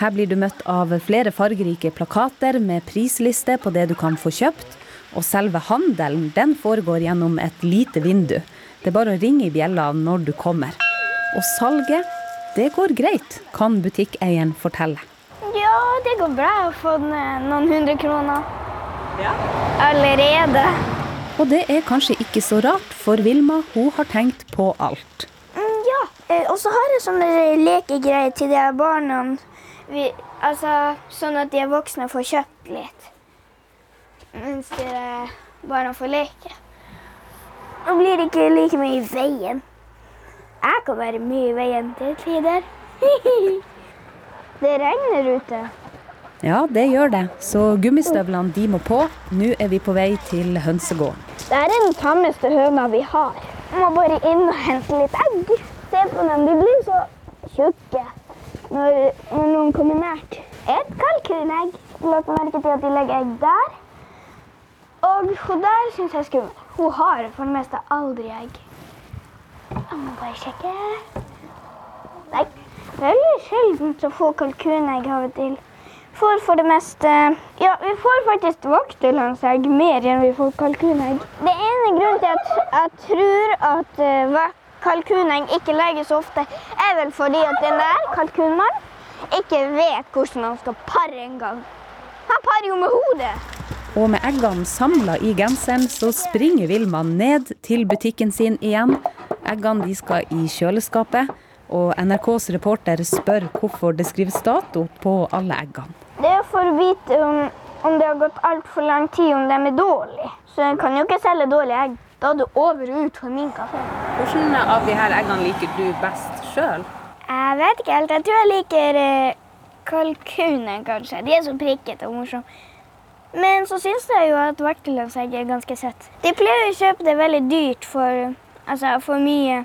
Her blir du møtt av flere fargerike plakater med prisliste på det du kan få kjøpt, og selve handelen den foregår gjennom et lite vindu. Det er bare å ringe i bjella når du kommer. Og salget, det går greit, kan butikkeieren fortelle. Ja, det går bra. Jeg har fått noen hundre kroner. Allerede. Og det er kanskje ikke så rart, for Vilma hun har tenkt på alt. Mm, ja. Eh, Og så har jeg sånne lekegreier til de barna. Vi, altså, sånn at de er voksne får kjøpt litt. Mens de barna får leke. Nå blir det ikke like mye i veien. Jeg kan være mye i veien til tider. det regner ute. Ja, det gjør det, så gummistøvlene de må på. Nå er vi på vei til hønsegården. Det er den tammeste høna vi har. Jeg må bare inn og hente litt egg. Se på dem, de blir så tjukke når, når noen kommer nært. Et kalkunegg. Lagt merke til at de legger egg der. Og hun der syns jeg er skummel. Hun har for det meste aldri egg. Jeg må bare sjekke. Nei, veldig sjeldent å få kalkunegg av og til. Får for det meste Ja, vi får faktisk vaktelønnsegg mer enn vi får kalkunegg. Det ene grunnen til at jeg tror at uh, kalkunegg ikke legges ofte, er vel fordi at den der kalkunmannen ikke vet hvordan han skal pare engang. Han parer jo med hodet. Og med eggene samla i genseren, så springer Vilma ned til butikken sin igjen. Eggene de skal i kjøleskapet, og NRKs reporter spør hvorfor det skrives dato på alle eggene. Det er for å vite om, om det har gått altfor lang tid, om de er dårlige. Så jeg kan jo ikke selge dårlige egg. Da er det over og ut for min kafé. Hvordan av de her eggene liker du best sjøl? Jeg vet ikke helt. Jeg tror jeg liker eh, kalkunen, kanskje. De er så prikkete og morsomme. Men så syns jeg jo at vaktelønnsegg er ganske søtt. De pleier å kjøpe det veldig dyrt for, altså for mye,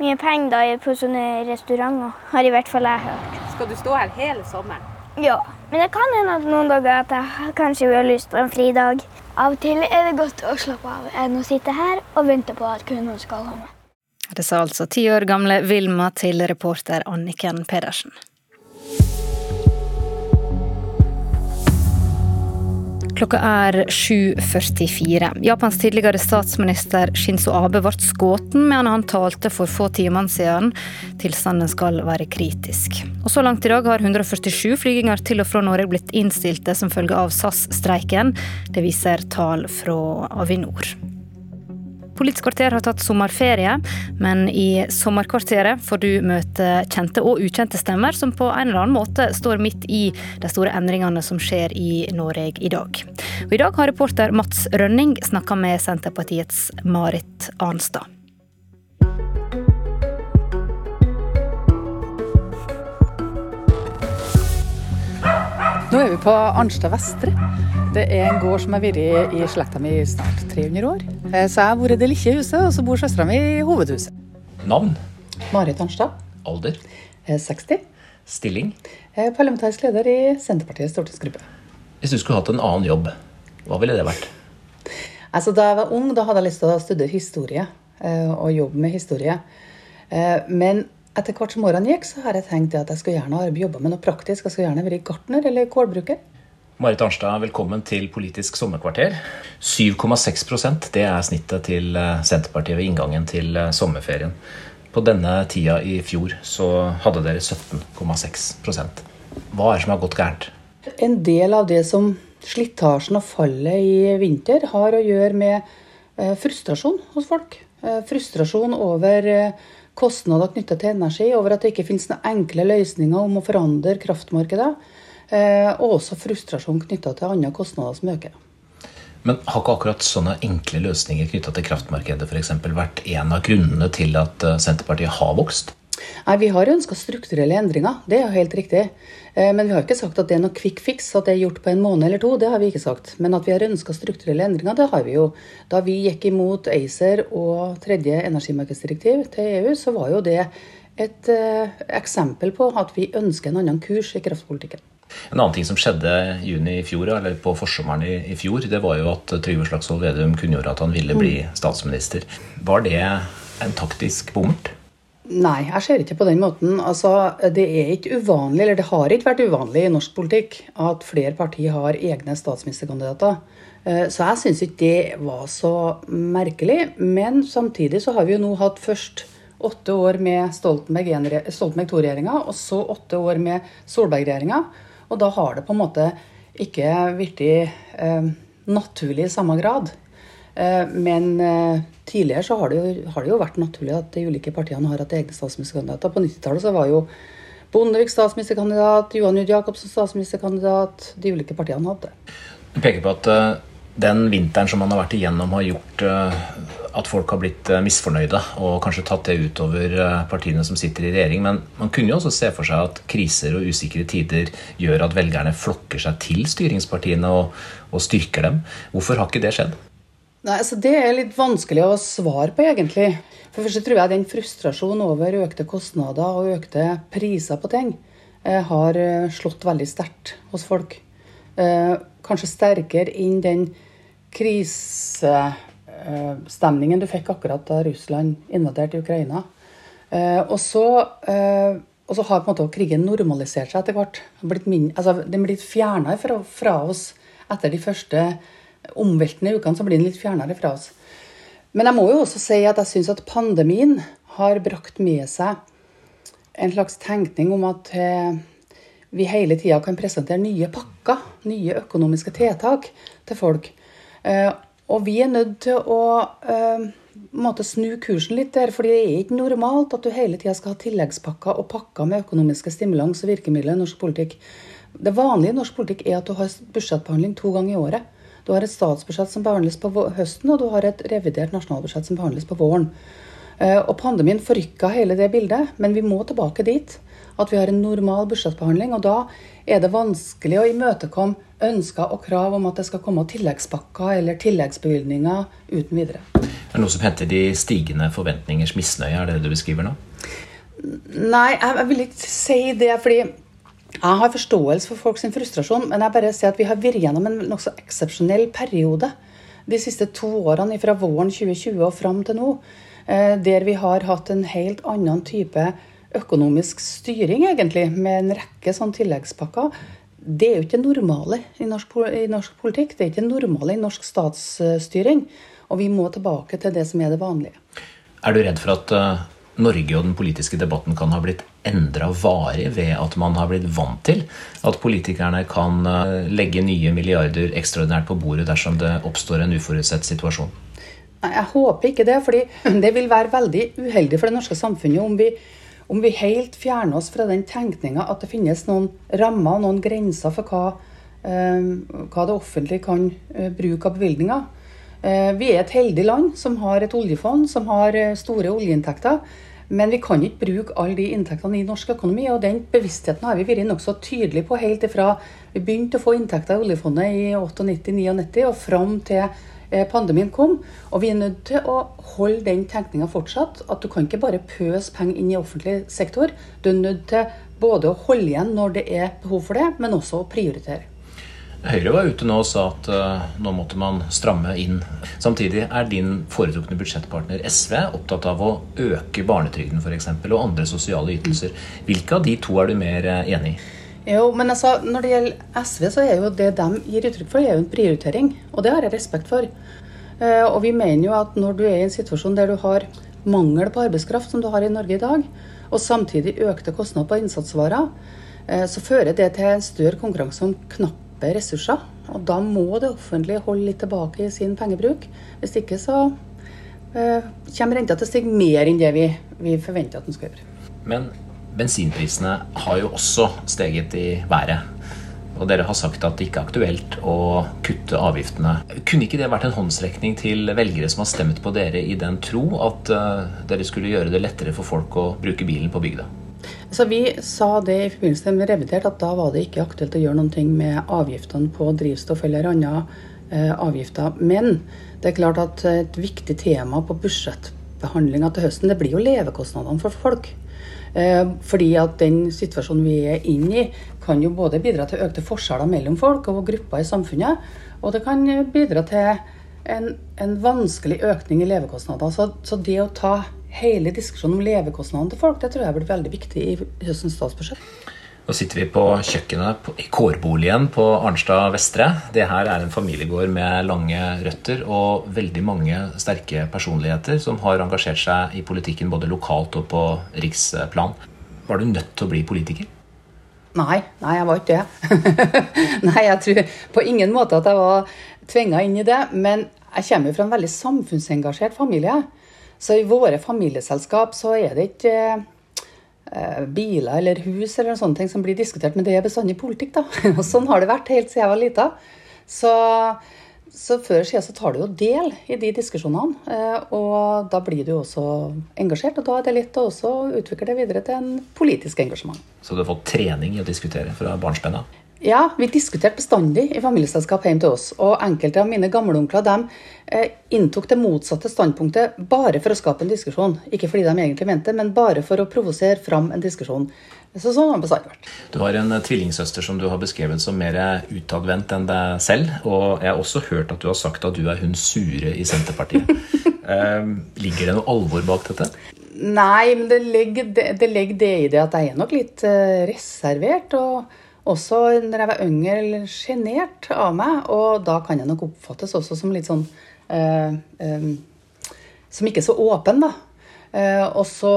mye penger da, på sånne restauranter, har i hvert fall jeg hørt. Skal du stå her hele sommeren? Ja, men det kan hende at noen dager at jeg kanskje vil ha lyst på en fridag. Av og til er det godt å slappe av enn å sitte her og vente på at kunden skal komme. Det sa altså ti år gamle Vilma til reporter Anniken Pedersen. Klokka er 7.44. Japans tidligere statsminister Shinzo Abe ble skutt mens han talte for få timer siden. Tilstanden skal være kritisk. Og Så langt i dag har 147 flyginger til og fra Norge blitt innstilte som følge av SAS-streiken. Det viser tall fra Avinor. Politisk kvarter har tatt sommerferie, men i Sommerkvarteret får du møte kjente og ukjente stemmer som på en eller annen måte står midt i de store endringene som skjer i Norge i dag. Og I dag har reporter Mats Rønning snakka med Senterpartiets Marit Arnstad. Nå er vi på Arnstad Vestre. Det er en gård som har vært i slekta mi i snart 300 år. Eh, Så jeg har vært det lille huset, og så bor søstera mi i hovedhuset. Navn? Marit Arnstad. Alder? eh, 60. Stilling? Eh, Parlamentarisk leder i Senterpartiets stortingsgruppe. Hvis du skulle hatt en annen jobb, hva ville det vært? Altså, da jeg var ung, da hadde jeg lyst til å studere historie eh, og jobbe med historie. Eh, Men etter hvert som årene gikk, så har jeg tenkt at jeg skulle gjerne jobbe med noe praktisk. Jeg skulle gjerne vært gartner eller kålbruker. Marit Arnstad, velkommen til Politisk sommerkvarter. 7,6% det er snittet til eh, Senterpartiet ved inngangen til eh, sommerferien. På denne tida i fjor så hadde dere 17,6 Hva er det som har gått gærent? En del av det som slitasjen og fallet i vinter har å gjøre med eh, frustrasjon hos folk. Frustrasjon over kostnader knyttet til energi, over at det ikke finnes noen enkle løsninger om å forandre kraftmarkedet. Eh, og også frustrasjon knytta til andre kostnader som øker. Men har ikke akkurat sånne enkle løsninger knytta til kraftmarkedet eksempel, vært en av grunnene til at eh, Senterpartiet har vokst? Nei, Vi har ønska strukturelle endringer, det er jo helt riktig. Eh, Men vi har ikke sagt at det er noe quick fix, at det er gjort på en måned eller to. Det har vi ikke sagt. Men at vi har ønska strukturelle endringer, det har vi jo. Da vi gikk imot ACER og tredje energimarkedsdirektiv til EU, så var jo det et uh, eksempel på at vi ønsker en annen kurs i kraftpolitikken. En annen ting som skjedde i juni i fjor, eller på forsommeren i, i fjor, det var jo at Trygve Slagsvold Vedum kunngjorde at han ville bli mm. statsminister. Var det en taktisk bommert? Nei, jeg ser ikke på den måten. Altså, det er ikke uvanlig, eller det har ikke vært uvanlig i norsk politikk at flere partier har egne statsministerkandidater. Eh, så jeg syns ikke det var så merkelig. Men samtidig så har vi jo nå hatt først åtte år med Stoltenberg, Stoltenberg II-regjeringa, og så åtte år med Solberg-regjeringa. Og da har det på en måte ikke blitt eh, naturlig i samme grad. Eh, men eh, tidligere så har det, jo, har det, jo, vært naturlig at de ulike partiene har hatt egne statsministerkandidater. På 90-tallet så var jo Bondevik statsministerkandidat, Johan Judd Jacobsen statsministerkandidat. De ulike partiene hadde. det. Du peker på at uh, den vinteren som man har vært igjennom, har gjort at folk har blitt misfornøyde og kanskje tatt det utover partiene som sitter i regjering. Men man kunne jo også se for seg at kriser og usikre tider gjør at velgerne flokker seg til styringspartiene og, og styrker dem. Hvorfor har ikke det skjedd? Nei, altså Det er litt vanskelig å svare på, egentlig. For først tror jeg den frustrasjonen over økte kostnader og økte priser på ting eh, har eh, slått veldig sterkt hos folk. Eh, kanskje sterkere enn den krisestemningen du fikk akkurat da Russland invaderte Ukraina. Og så, og så har på en måte krigen normalisert seg etter hvert. Den altså, er blitt fjerna fra, fra oss etter de første omveltende ukene, så blir den litt fjernere fra oss. Men jeg må jo også si at jeg syns at pandemien har brakt med seg en slags tenkning om at eh, vi hele tida kan presentere nye pakker, nye økonomiske tiltak til folk. Eh, og vi er nødt til å eh, måtte snu kursen litt der, fordi det er ikke normalt at du hele tida skal ha tilleggspakker og pakker med økonomiske stimulans og virkemidler i norsk politikk. Det vanlige i norsk politikk er at du har budsjettbehandling to ganger i året. Du har et statsbudsjett som behandles på høsten, og du har et revidert nasjonalbudsjett som behandles på våren. Eh, og Pandemien forrykka hele det bildet, men vi må tilbake dit. At vi har en normal budsjettbehandling. og Da er det vanskelig å imøtekomme ønsker og krav om at det skal komme tilleggspakker eller tilleggsbevilgninger uten videre. Er det noe som henter de stigende forventningers misnøye? Er det det du beskriver nå? Nei, jeg vil ikke si det. fordi jeg har forståelse for folks frustrasjon, men jeg bare sier at vi har vært gjennom en nokså eksepsjonell periode de siste to årene fra våren 2020 og fram til nå, eh, der vi har hatt en helt annen type økonomisk styring, egentlig, med en rekke sånn tilleggspakker. Det er jo ikke normale i norsk, i norsk politikk. Det er ikke normale i norsk statsstyring. Og vi må tilbake til det som er det vanlige. Er du redd for at uh, Norge og den politiske debatten kan ha blitt endra varig ved at man har blitt vant til at politikerne kan eh, legge nye milliarder ekstraordinært på bordet dersom det oppstår en uforutsett situasjon? Jeg håper ikke det, fordi det vil være veldig uheldig for det norske samfunnet om vi, om vi helt fjerner oss fra den tenkninga at det finnes noen rammer og noen grenser for hva, eh, hva det offentlige kan eh, bruke av bevilgninger. Vi er et heldig land som har et oljefond, som har store oljeinntekter. Men vi kan ikke bruke alle de inntektene i norsk økonomi. Og den bevisstheten har vi vært nokså tydelige på helt ifra vi begynte å få inntekter i oljefondet i 98-99 og fram til eh, pandemien kom. Og vi er nødt til å holde den tenkninga fortsatt. At du kan ikke bare pøse penger inn i offentlig sektor. Du er nødt til både å holde igjen når det er behov for det, men også å prioritere. Høyre var ute nå og sa at uh, nå måtte man stramme inn. Samtidig er din foretrukne budsjettpartner SV opptatt av å øke barnetrygden f.eks. og andre sosiale ytelser. Hvilke av de to er du mer uh, enig i? Jo, men altså, Når det gjelder SV, så er jo det de gir uttrykk for, er jo en prioritering. Og det har jeg respekt for. Uh, og vi mener jo at når du er i en situasjon der du har mangel på arbeidskraft, som du har i Norge i dag, og samtidig økte kostnader på innsatsvarer, så fører det til en større konkurranse om knapp knappe ressurser. Og da må det offentlige holde litt tilbake i sin pengebruk. Hvis ikke så eh, kommer renta til å stige mer enn det vi, vi forventer at den skal gjøre. Men bensinprisene har jo også steget i været. Og dere har sagt at det ikke er aktuelt å kutte avgiftene. Kunne ikke det vært en håndsrekning til velgere som har stemt på dere i den tro at uh, dere skulle gjøre det lettere for folk å bruke bilen på bygda? Så Vi sa det i forbindelse med revidert at da var det ikke aktuelt å gjøre noe med avgiftene på drivstoff eller andre eh, avgifter. Men det er klart at et viktig tema på budsjett budsjettbehandlinga til høsten, det blir jo levekostnadene for folk. Eh, fordi at den situasjonen vi er inne i, kan jo både bidra til økte forskjeller mellom folk og grupper i samfunnet, og det kan bidra til en, en vanskelig økning i levekostnader. Så, så, det å ta hele diskusjonen om levekostnadene til folk, det tror jeg blir veldig viktig i høstens statsbudsjett. Nå sitter vi på kjøkkenet i kårboligen på Arnstad Vestre. Det her er en familiegård med lange røtter og veldig mange sterke personligheter som har engasjert seg i politikken både lokalt og på riksplan. Var du nødt til å bli politiker? Nei, nei jeg var ikke det. nei, jeg tror på ingen måte at jeg var tvinga inn i det. Men jeg kommer jo fra en veldig samfunnsengasjert familie. Så i våre familieselskap så er det ikke Eh, biler eller hus eller sånne ting som blir diskutert, men det er bestandig politikk, da. Og sånn har det vært helt siden jeg var lita. Så, så før eller siden så tar du jo del i de diskusjonene, eh, og da blir du også engasjert. Og da er det litt å også utvikle det videre til en politisk engasjement. Så du har fått trening i å diskutere fra barnsben av? Ja, vi diskuterte bestandig i familieselskap hjemme til oss. Og enkelte av mine gamleonkler de eh, inntok det motsatte standpunktet bare for å skape en diskusjon. Ikke fordi de egentlig mente det, men bare for å provosere fram en diskusjon. Så sånn har det bestandig vært. Du har en eh, tvillingsøster som du har beskrevet som mer utadvendt enn deg selv. Og jeg har også hørt at du har sagt at du er hun sure i Senterpartiet. eh, ligger det noe alvor bak dette? Nei, men det ligger det, det, ligger det i det at jeg er nok litt eh, reservert. og også når jeg var yngre, sjenert av meg. Og da kan jeg nok oppfattes også som litt sånn eh, eh, Som ikke er så åpen, da. Eh, og så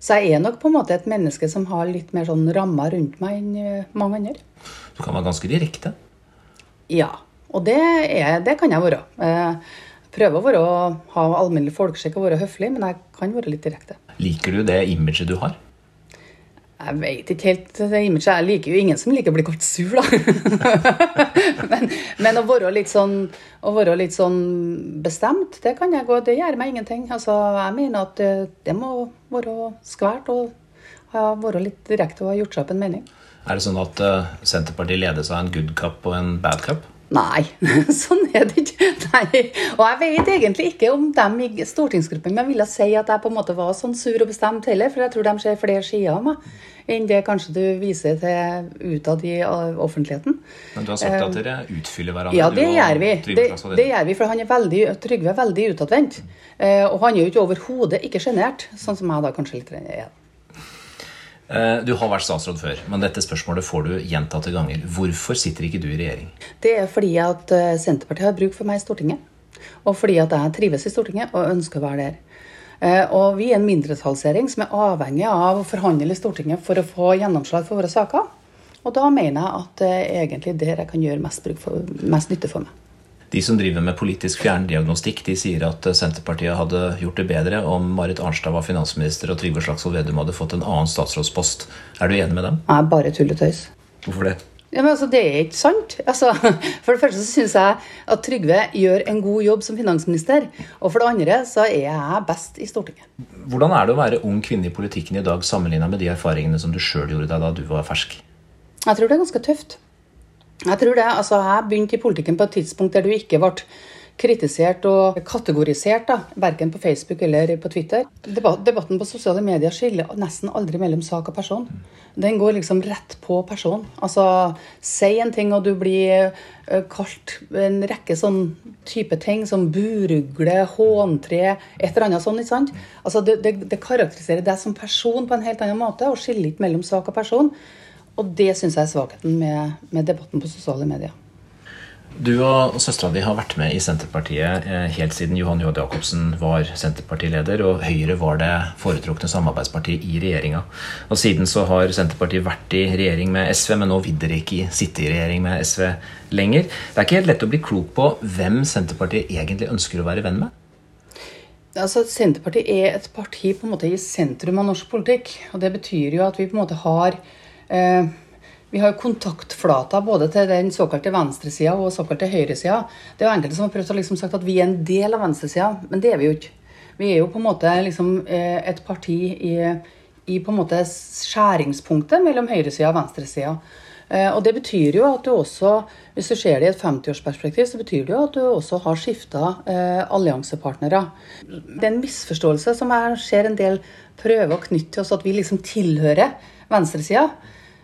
Så jeg er nok på en måte et menneske som har litt mer sånn rammer rundt meg enn eh, mange andre. Du kan være ganske direkte? Ja. Og det, er, det kan jeg være. Eh, prøver å være, ha alminnelig folkeskikk og være høflig, men jeg kan være litt direkte. Liker du det imaget du har? Jeg vet ikke helt det imaget. Jeg liker jo ingen som liker å bli kalt sur, da. men, men, å være sånn å være litt sånn bestemt, det kan jeg gå. Det gjør meg ingenting. Altså, jeg mener at det, det må være skvært og være litt direkte og ha gjort seg opp en mening. Er det sånn at uh, Senterpartiet ledes av en good cup og en bad cup? Nei, sånn er det ikke. Nei. Og jeg vet egentlig ikke om dem i stortingsgruppen men jeg ville si at jeg på en måte var sånn sur og bestemt heller, for jeg tror de ser flere sider av meg enn det kanskje du viser til utad i offentligheten. Men du har sagt at dere utfyller hverandre? Ja, det gjør vi. Det, det, gjør vi, for han er veldig, Trygve er veldig utadvendt. Eh, og han er jo ikke overhodet ikke sjenert, sånn som jeg da kanskje litt er. Eh, du har vært statsråd før, men dette spørsmålet får du gjentatte ganger. Hvorfor sitter ikke du i regjering? Det er fordi at eh, Senterpartiet har bruk for meg i Stortinget. Og fordi at jeg trives i Stortinget og ønsker å være der. Eh, og vi er en mindretallsregjering som er avhengig av å forhandle i Stortinget for å få gjennomslag for våre saker. Og da mener jeg at det er egentlig der jeg kan gjøre mest, for, mest nytte for meg. De som driver med politisk fjerndiagnostikk, de sier at Senterpartiet hadde gjort det bedre om Marit Arnstad var finansminister og Trygve Slagsvold Vedum hadde fått en annen statsrådspost. Er du enig med dem? Jeg er bare tulletøys. Hvorfor det? Ja, men altså, Det er ikke sant. Altså, for det første så syns jeg at Trygve gjør en god jobb som finansminister. Og for det andre så er jeg best i Stortinget. Hvordan er det å være ung kvinne i politikken i dag sammenligna med de erfaringene som du sjøl gjorde deg da du var fersk? Jeg tror det er ganske tøft. Jeg tror det. Altså, jeg begynte i politikken på et tidspunkt der du ikke ble kritisert og kategorisert, da, verken på Facebook eller på Twitter. Debatten på sosiale medier skiller nesten aldri mellom sak og person. Den går liksom rett på person. Altså, si en ting, og du blir kalt en rekke sånn type ting som burugle, håntre, et eller annet sånt. ikke sant? Altså, det, det, det karakteriserer deg som person på en helt annen måte, og skiller ikke mellom sak og person. Og det syns jeg er svakheten med, med, debatten på sosiale medier. Du og søstera di har vært med i Senterpartiet eh, helt siden Johan J. Jacobsen var Senterpartileder, og Høyre var det foretrukne samarbeidspartiet i regjeringa. Og Siden så har Senterpartiet vært i regjering med SV, men nå vil dere ikke sitte i regjering med SV lenger. Det er ikke helt lett å bli klok på hvem Senterpartiet egentlig ønsker å være venn med? Altså, Senterpartiet er et parti på en måte i sentrum av norsk politikk. og Det betyr jo at vi på en måte har vi har kontaktflater både til den såkalte venstresida og såkalte høyresida. Det er jo enkelte som har prøvd å liksom sagt at vi er en del av venstresida, men det er vi jo ikke. Vi er jo på en måte liksom eh, et parti i, i på en måte skjæringspunktet mellom høyresida og venstresida. Og Det betyr jo at du også, hvis du ser det i et 50-årsperspektiv, så betyr det jo at du også har skifta eh, alliansepartnere. Det er en misforståelse som jeg ser en del prøver å knytte til oss, at vi liksom tilhører venstresida.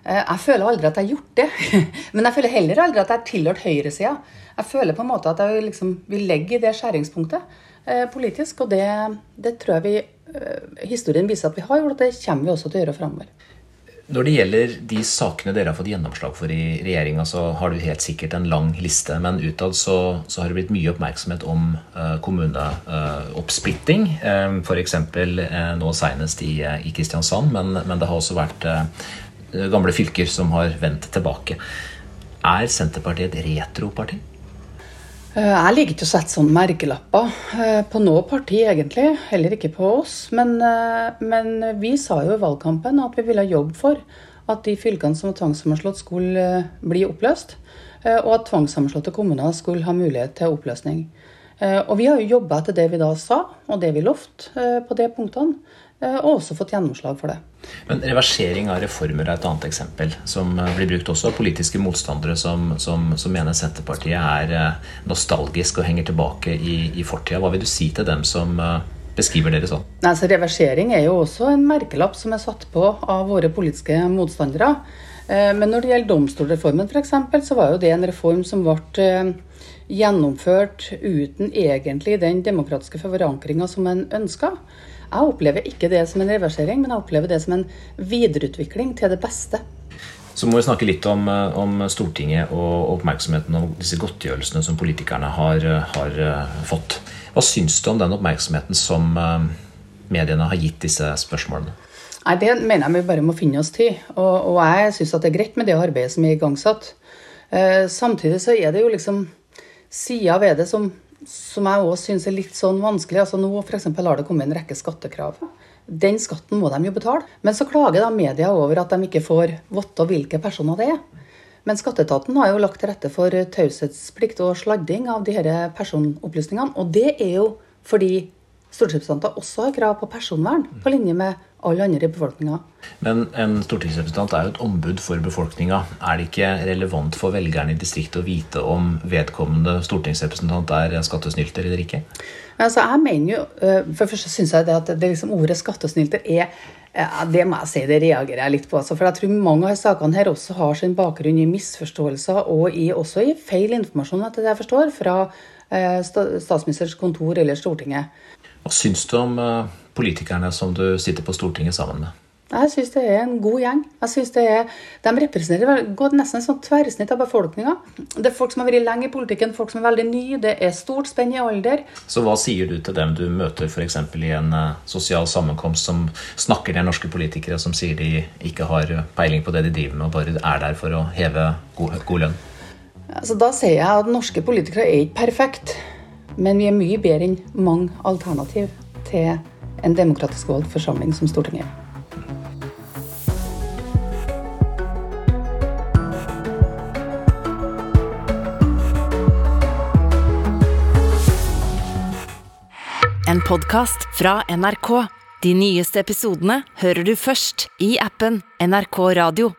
Eh, jeg føler aldri at jeg har gjort det, men jeg føler heller aldri at jeg har tilhørt høyresida. Jeg føler på en måte at jeg liksom vil legge i det skjæringspunktet eh, politisk, og det, det, tror jeg vi, eh, historien viser at vi har gjort, og det kommer vi også til å gjøre framover. Når det gjelder de sakene dere har fått gjennomslag for i regjeringa, så har du helt sikkert en lang liste. Men utad så, så, har det blitt mye oppmerksomhet om uh, kommuneoppsplitting. Uh, F.eks. Uh, nå senest i, i Kristiansand, men, men, det har også vært gamle fylker som har vendt tilbake. Er Senterpartiet et retroparti? Eh, jeg liker ikke å sette sånne merkelapper eh, på noe parti, egentlig. Heller ikke på oss. Men, eh, men, vi sa jo i valgkampen at vi ville jobbe for at de fylkene som var tvangssammenslått, skulle bli oppløst. Og at tvangssammenslåtte kommuner skulle ha mulighet til oppløsning. Og vi har jo jobba etter det vi da sa, og det vi lovte på de punktene. Eh, og også fått gjennomslag for det. Men Reversering av reformer er et annet eksempel, som eh, blir brukt også av politiske motstandere som, som, som mener Senterpartiet er eh, nostalgisk og henger tilbake i, i fortida. Hva vil du si til dem som beskriver dere sånn? Altså, reversering er jo også en merkelapp som er satt på av våre politiske motstandere. Men når det gjelder domstolreformen f.eks., så var jo det en reform som ble gjennomført uten egentlig den demokratiske forankringa som en ønska. Jeg opplever ikke det som en reversering, men jeg opplever det som en videreutvikling til det beste. Så må vi snakke litt om, eh, om Stortinget og oppmerksomheten om disse godtgjørelsene som politikerne har, har uh, fått. Hva syns du om den oppmerksomheten som mediene har gitt disse spørsmålene? Nei, Det mener jeg vi bare må finne oss til. Og, og jeg syns det er greit med det arbeidet som er igangsatt. Uh, samtidig så er det jo liksom sider ved det som som jeg òg syns er litt sånn vanskelig. altså Nå eksempel, har det kommet en rekke skattekrav. Den skatten må de jo betale. Men så klager da media over at de ikke får vite hvilke personer det er. Men skatteetaten har jo lagt til rette for taushetsplikt og sladding av de her personopplysningene. Og det er jo fordi stortingsrepresentanter også har krav på personvern, på linje med alle andre i befolkninga. Men en stortingsrepresentant er jo et ombud for befolkninga. Er det ikke relevant for velgerne i distriktet å vite om vedkommende stortingsrepresentant er skattesnylter eller ikke? Altså, jeg mener jo, eh, For det første syns jeg det at det liksom ordet skattesnylter er det må jeg si, det reagerer jeg litt på. Altså, for jeg tror mange av sakene her også har sin bakgrunn i misforståelser og i, også i feil informasjon, etter det jeg forstår, fra eh, statsministerens kontor eller Stortinget. Hva syns du om eh, politikerne som du sitter på Stortinget sammen med? Jeg syns det er en god gjeng. Jeg synes det er, De representerer nesten et sånn tverrsnitt av befolkninga. Det er folk som har vært lenge i politikken, folk som er veldig nye. Det er stort spenn i alder. Så hva sier du til dem du møter f.eks. i en uh, sosial sammenkomst som snakker til norske politikere som sier de ikke har peiling på det de driver med, og bare er der for å heve god, god lønn? Altså, da sier jeg at norske politikere er ikke perfekte. Men vi er mye bedre enn mange alternativ til en demokratisk valgt forsamling som Stortinget. En podkast fra NRK. De nyeste episodene hører du først i appen NRK Radio.